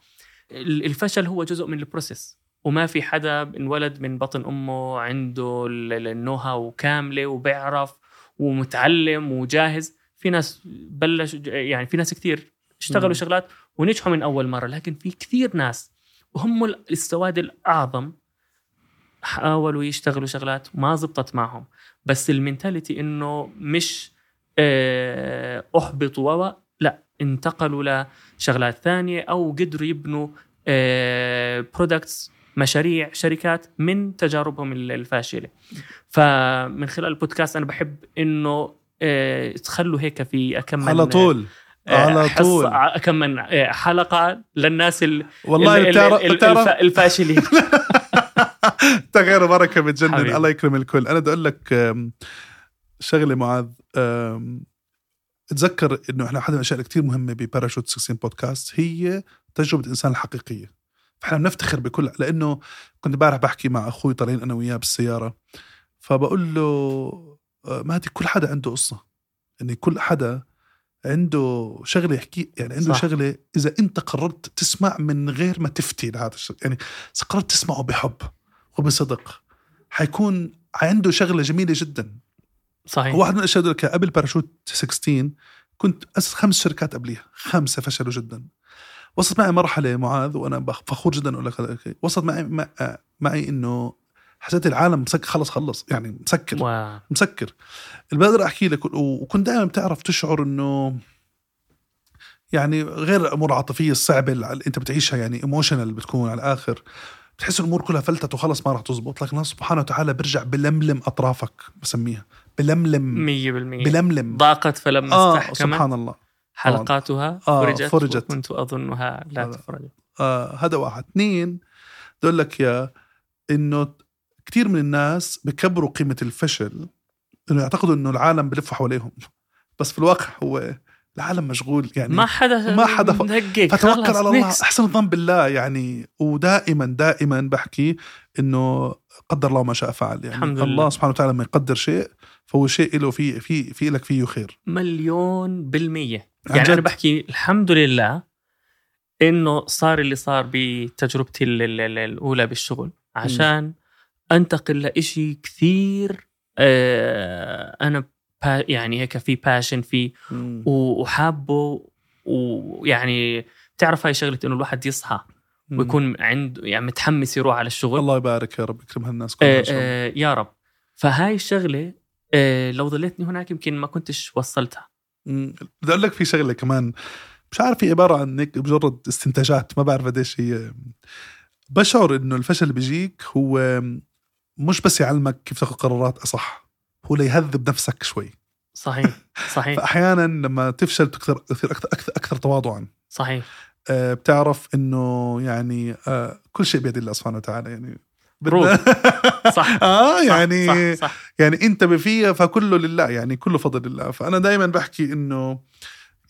ال- الفشل هو جزء من البروسيس. وما في حدا انولد من بطن أمه عنده ال- ال- النو هاو كاملة وبيعرف ومتعلم وجاهز. في ناس بلش يعني في ناس كثير اشتغلوا مم. شغلات ونجحوا من أول مرة. لكن في كثير ناس وهم ال- السواد الأعظم حاولوا يشتغلوا شغلات ما زبطت معهم. بس ال mentality إنه مش آه، احبطوا و لا انتقلوا لشغلات ثانية أو قدروا يبنوا products مشاريع شركات من تجاربهم ال- الفاشلة. فمن خلال البودكاست أنا بحب إنه آه، تخلوا هيك في كم على طول. آه، على حصة- طول. كم من آه، حلقة للناس ال والله ال- بتعرف ال- بتعرف الف- الفاشلين. انت غير بركة بتجنن حبيبي. الله يكرم الكل. أنا بدي أقول لك شغلة معاذ أم، تذكر إنه إحنا من الأشياء كثير مهمة بباراشوت 16 بودكاست هي تجربة الانسان الحقيقية. فإحنا بنفتخر بكل لأنه كنت امبارح بحكي مع أخوي طالعين أنا وياه بالسيارة. فبقول له أه، مهدي كل حدا عنده قصة. يعني كل حدا عنده شغلة يحكي يعني عنده صح. شغلة إذا أنت قررت تسمع من غير ما تفتي لهذا الشيء يعني إذا قررت تسمعه بحب وبصدق حيكون عنده شغلة جميلة جدا. صحيح. واحد من الأشياء اللي قبل باراشوت 16 كنت أسس خمس شركات قبليها. خمسة فشلوا جدا. وصلت معي مرحلة معاذ وأنا فخور جدا أقول لك. وصلت معي مع- معي إنه حسيت العالم مسكر خلص خلص. يعني مسكر. و... مسكر. اللي بقدر أحكي لك وكنت دائما بتعرف تشعر إنه يعني غير الأمور العاطفية الصعبة اللي أنت بتعيشها يعني ايموشنال بتكون على الآخر. بتحس الأمور كلها فلتت وخلص ما راح تزبط. لكن الله سبحانه وتعالى بيرجع بلملم أطرافك بسميها. بلملم. 100% بلملم. ضاقت فلما آه استحكمت سبحان الله. حلقاتها آه، فرجت, فرجت. وكنت أظنها لا هذا. تفرج. آه هذا واحد. اثنين بدي أقول لك يا إنه كثير من الناس بكبروا قيمة الفشل إنه يعتقدوا إنه العالم بلف حواليهم. بس في الواقع هو العالم مشغول يعني ما حدا ما حدا فتوكل على الله. أحسن الظن بالله يعني ودائما دائما بحكي إنه قدر الله ما شاء فعل. يعني الحمد لله. الله سبحانه وتعالى لما يقدر شيء فهو شيء له في في في لك فيه خير. مليون بالمية. عن يعني أنا جد. بحكي الحمد لله إنه صار اللي صار بتجربتي ال- ال- ال- الأولى بالشغل. عشان أنتقل لإشي كثير آه با يعني هيك في passion فيه وحابه ويعني بتعرف هاي شغلة إنه الواحد يصحى ويكون عنده يعني متحمس يروح على الشغل. الله يبارك يا رب يكرم هالناس كلها آه. آه يا رب. فهاي الشغلة آه لو ضليتني هناك يمكن ما كنتش وصلتها. بدي أقول لك في شغلة كمان مش عارف هي عبارة عن هيك مجرد استنتاجات ما بعرف قديش هي. بشعر إنه الفشل بيجيك هو مش بس يعلمك كيف تاخذ قرارات أصح هو ليهذب نفسك شوي. صحيح صحيح. فأحيانا لما تفشل تكثر تصير أكثر أكثر, أكثر تواضعا. صحيح. آه، بتعرف إنه يعني آه، كل شيء بيد الله سبحانه وتعالى يعني. روح. صح. آه صح، يعني صح, صح. يعني انت بفيها فكله لله يعني كله فضل الله فأنا دائما بحكي إنه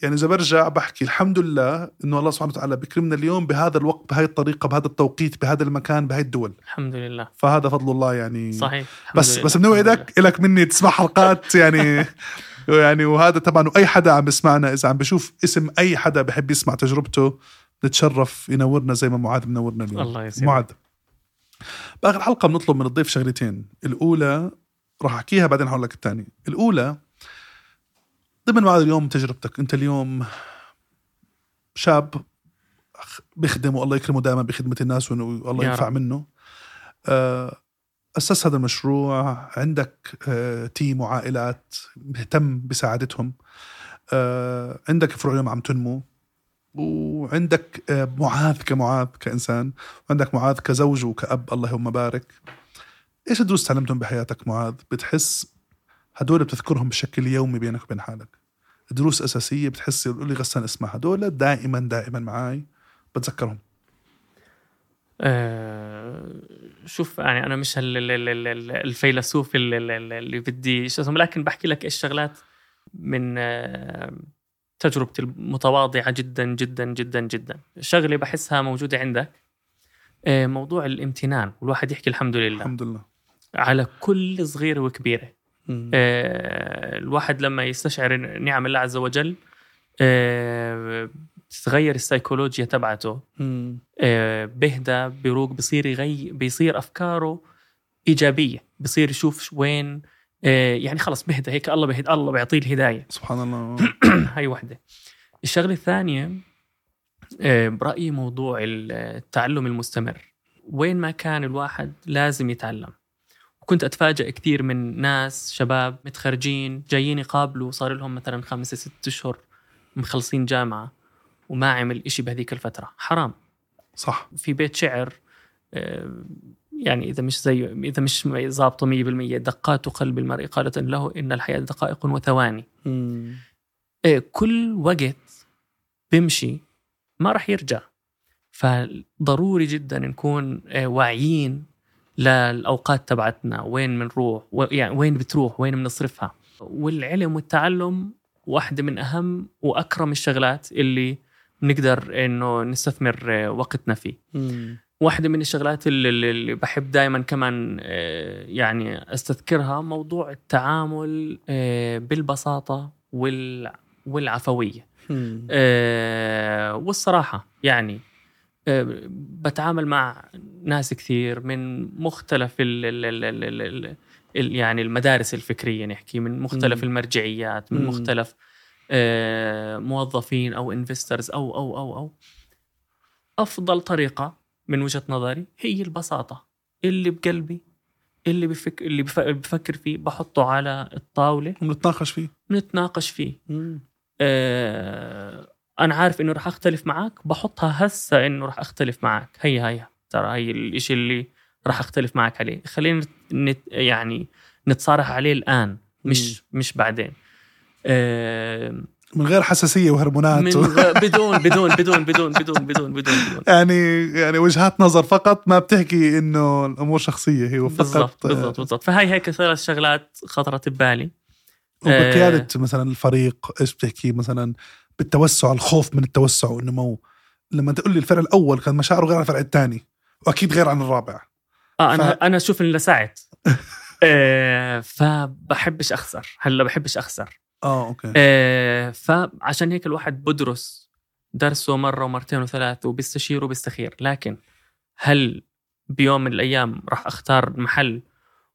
يعني إذا برجع بحكي الحمد لله إنه الله سبحانه وتعالى بكرمنا اليوم بهذا الوقت بهذه الطريقة بهذا التوقيت بهذا المكان بهذه الدول. الحمد لله. فهذا فضل الله يعني. صحيح. بس لله. بس. بنوعدك لك مني تسمع حلقات يعني. يعني وهذا طبعا واي حدا عم بسمعنا إذا عم بشوف اسم أي حدا بحب يسمع تجربته نتشرف ينورنا زي ما معاذ منورنا اليوم. الله يسعدك. معاذ. بآخر حلقة بنطلب من الضيف شغلتين. الأولى راح أحكيها بعدين هقول لك الثانية. الأولى ضمن معاذ اليوم تجربتك. انت اليوم شاب بيخدم والله يكرمه دائما بخدمة الناس والله ينفع رب. منه. آه، أسس هذا المشروع عندك آه، تيم وعائلات مهتم بساعدتهم آه، عندك فروع اليوم عم تنمو. وعندك معاذ كمعاذ كإنسان. وعندك معاذ كزوج وكأب اللهم بارك إيش الدروس تعلمتهم بحياتك معاذ؟ بتحس هدول بتذكرهم بشكل يومي بينك وبين حالك. دروس أساسية بتحس يقول لي غسان اسمع هدول دائما دائما معاي بتذكرهم. آه، شوف يعني أنا مش ال- ال- ال- ال- ال- الفيلسوف ال- ال- ال- اللي بدي اسمه لكن بحكي لك إيش شغلات من آه، تجربتي المتواضعة جدا جدا جدا جدا. شغلة بحسها موجودة عندك آه، موضوع الامتنان. والواحد يحكي الحمد لله. الحمد لله. على كل صغيرة وكبيرة. الواحد لما يستشعر نعم الله عز وجل آه، تتغير السيكولوجيا تبعته. آه، بهدى بيروق بصير يغي بيصير أفكاره إيجابية بصير يشوف وين آه، يعني خلص بهدى هيك الله بهد الله بيعطيه الهداية. سبحان الله. هاي وحدة. الشغلة الثانية آه، برأيي موضوع التعلم المستمر. وين ما كان الواحد لازم يتعلم. وكنت اتفاجئ كثير من ناس شباب متخرجين جايين يقابلوا صار لهم مثلا خمسة ست أشهر مخلصين جامعة وما عمل إشي بهذيك الفترة. حرام. صح. في بيت شعر آه، يعني إذا مش زي إذا مش ظابطه 100% دقات قلب المرء قالة له إن الحياة دقائق وثواني. آه، كل وقت بيمشي ما راح يرجع. فضروري جدا نكون آه، واعيين للأوقات تبعتنا وين بنروح يعني وين بتروح وين بنصرفها. والعلم والتعلم واحدة من أهم وأكرم الشغلات اللي نقدر إنه نستثمر آه، وقتنا فيه. واحدة من الشغلات اللي, اللي بحب دائما كمان آه، يعني أستذكرها موضوع التعامل آه، بالبساطة وال والعفوية. آه، والصراحة يعني بتعامل مع ناس كثير من مختلف ال ال ال ال ال ال ال يعني المدارس الفكرية نحكي من مختلف مم. المرجعيات من مم. مختلف آه، موظفين أو انفسترز أو أو أو أو. أفضل طريقة من وجهة نظري هي البساطة. اللي بقلبي اللي بفك اللي بف- بفكر فيه بحطه على الطاولة. بنتناقش فيه. نتناقش فيه. آه، أنا عارف إنه راح أختلف معك بحطها هسه إنه راح أختلف معك هيا هيا. ترى هي الإشي اللي راح أختلف معك عليه. خلينا نت يعني نتصارح عليه الآن مش م. مش بعدين. من غير حساسية وهرمونات. من غ... بدون بدون بدون بدون بدون بدون بدون. يعني يعني وجهات نظر فقط ما بتحكي إنه الأمور شخصية هي فقط بالضبط بالضبط بالضبط. فهي هيك ثلاث شغلات خطرت ببالي. وبقياده آه مثلا الفريق إيش بتحكي مثلا؟ بالتوسع الخوف من التوسع والنمو لما تقول لي الفرع الأول كان مشاعره غير عن الفرع الثاني وأكيد غير عن الرابع. آه أنا ف-. أنا أشوف اني لسعت آه فبحبش أخسر هلأ بحبش أخسر. آه أوكي. آه فعشان هيك الواحد بدرس درسه مرة ومرتين وثلاث وبيستشير وبيستخير لكن هل بيوم من الأيام راح أختار محل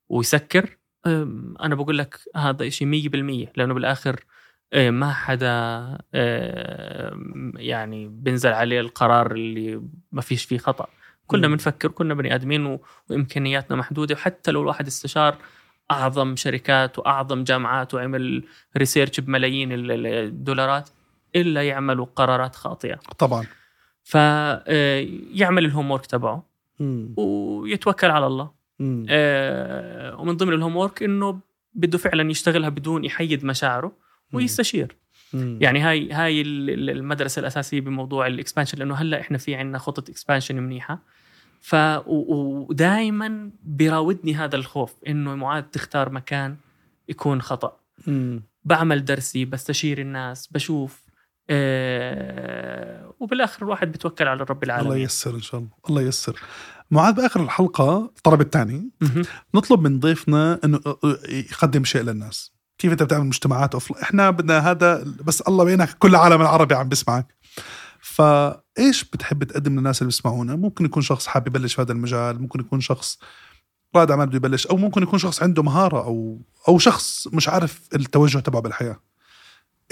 ويسكر؟ أنا بقول لك هذا مية بالمية لأنه بالآخر ما حدا آه، يعني بينزل عليه القرار اللي ما فيش فيه خطأ. كلنا. بنفكر كلنا بني آدمين و- وإمكانياتنا محدودة. وحتى لو الواحد استشار أعظم شركات وأعظم جامعات وعمل research بملايين ال- ال- الدولارات إلا يعملوا قرارات خاطئة. طبعا. فيعمل ال homework تبعه. ويتوكل على الله. آه، ومن ضمن ال homework إنه بده فعلا يشتغلها بدون يحيد مشاعره. ويستشير. مم. يعني هاي هاي ال- ال- المدرسة الأساسية بموضوع ال expansion لأنه هلأ إحنا في عندنا خطة expansion منيحة. ف ودائما بيراودني هذا الخوف إنه معاذ تختار مكان يكون خطأ. مم. بعمل درسي بستشير الناس بشوف آه وبالآخر الواحد بتوكل على رب الله العالمين ييسر إن شاء الله. الله ييسر. معاذ بآخر الحلقة الطلب الثاني. نطلب من ضيفنا إنه يقدم شيء للناس. كيف أنت بتعمل مجتمعات أوف... إحنا بدنا هذا بس الله بينك كل العالم العربي عم بيسمعك فايش بتحب تقدم للناس اللي بيسمعونا؟ ممكن يكون شخص حابب يبلش في هذا المجال ممكن يكون شخص رائد اعمال بده يبلش أو ممكن يكون شخص عنده مهارة أو أو شخص مش عارف التوجه تبعه بالحياة.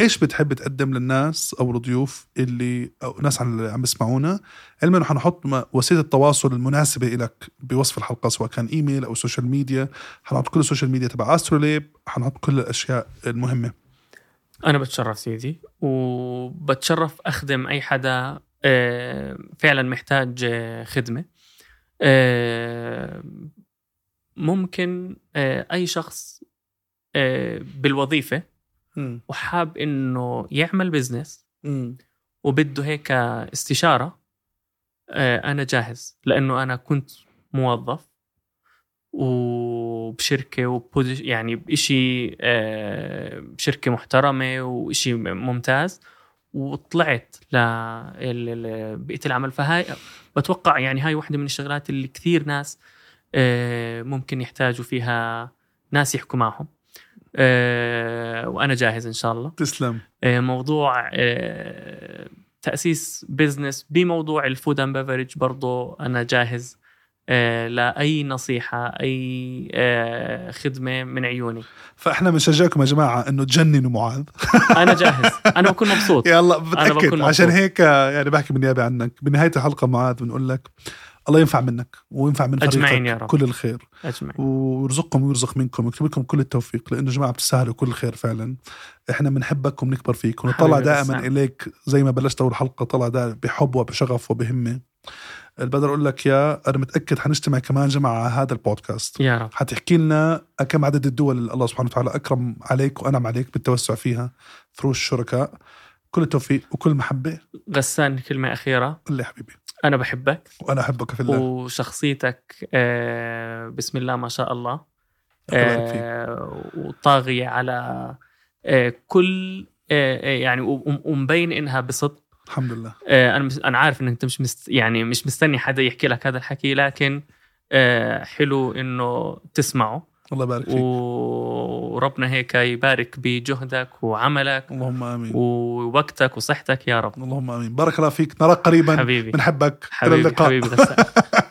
إيش بتحب تقدم للناس أو الضيوف اللي أو ناس عم عم بيسمعونا علما انه حنحط وسيلة التواصل المناسبة لك بوصف الحلقة سواء كان إيميل أو social media حنحط كل ال social media تبع استروليب حنحط كل الأشياء المهمة. أنا بتشرف سيدي وبتشرف أخدم أي حدا آه، فعلا محتاج آه، خدمة. آه، ممكن أي شخص آه، وحاب إنه يعمل business وبده هيك استشارة آه، أنا جاهز. لأنه أنا كنت موظف وبشركة وبوزيش يعني بشيء آه، بشركه محترمة وشيء ممتاز. وطلعت لبيئه العمل. فهاي بتوقع يعني هاي واحدة من الشغلات اللي كثير ناس آه، ممكن يحتاجوا فيها ناس يحكوا معهم. آه، وأنا جاهز إن شاء الله. تسلم. آه، موضوع تأسيس business بموضوع ال food and beverage برضه أنا جاهز لاي نصيحة أي خدمة من عيوني. فإحنا بنشجعكم يا جماعة إنه تجننوا معاذ. أنا جاهز. أنا بكون مبسوط. يلا بتأكد. عشان هيك يعني بحكي بالنيابة عنك. بنهاية الحلقة معاذ بنقول لك الله ينفع منك وينفع من فريقك أجمعين يا رب. كل الخير. أجمعين. ويرزقكم ويرزق منكم ويكتب لكم كل التوفيق لأنه جماعة بتستاهلوا كل الخير فعلا. إحنا بنحبك وبنكبر فيك ونطلع دائما إليك زي ما بلشت أول حلقة طلع دائما بحب وبشغف وبهمة. بقدر أقول لك يا أنا متأكد حنجتمع كمان جماعة على هذا البودكاست. يا رب. حتحكي لنا كم عدد الدول اللي الله سبحانه وتعالى أكرم عليك وأنعم عليك بالتوسع فيها ثرو الشركاء. كل التوفيق وكل محبة. غسان كلمة أخيرة. قل لي حبيبي أنا بحبك. وأنا أحبك في الله. وشخصيتك آه، بسم الله ما شاء الله. آه، وطاغية على آه، كل يعني ومبين إنها بصدق. الحمد لله. أنا أنا عارف إنك أنت مش مست يعني مش مستني حدا يحكي لك هذا الحكي لكن حلو إنه تسمعه. الله يبارك فيك. وربنا هيك يبارك بجهدك وعملك اللهم آمين. ووقتك وصحتك يا رب. اللهم آمين. بارك الله فيك. نراك قريبا. حبيبي. بنحبك. حبيبي إلى اللقاء. حبيبي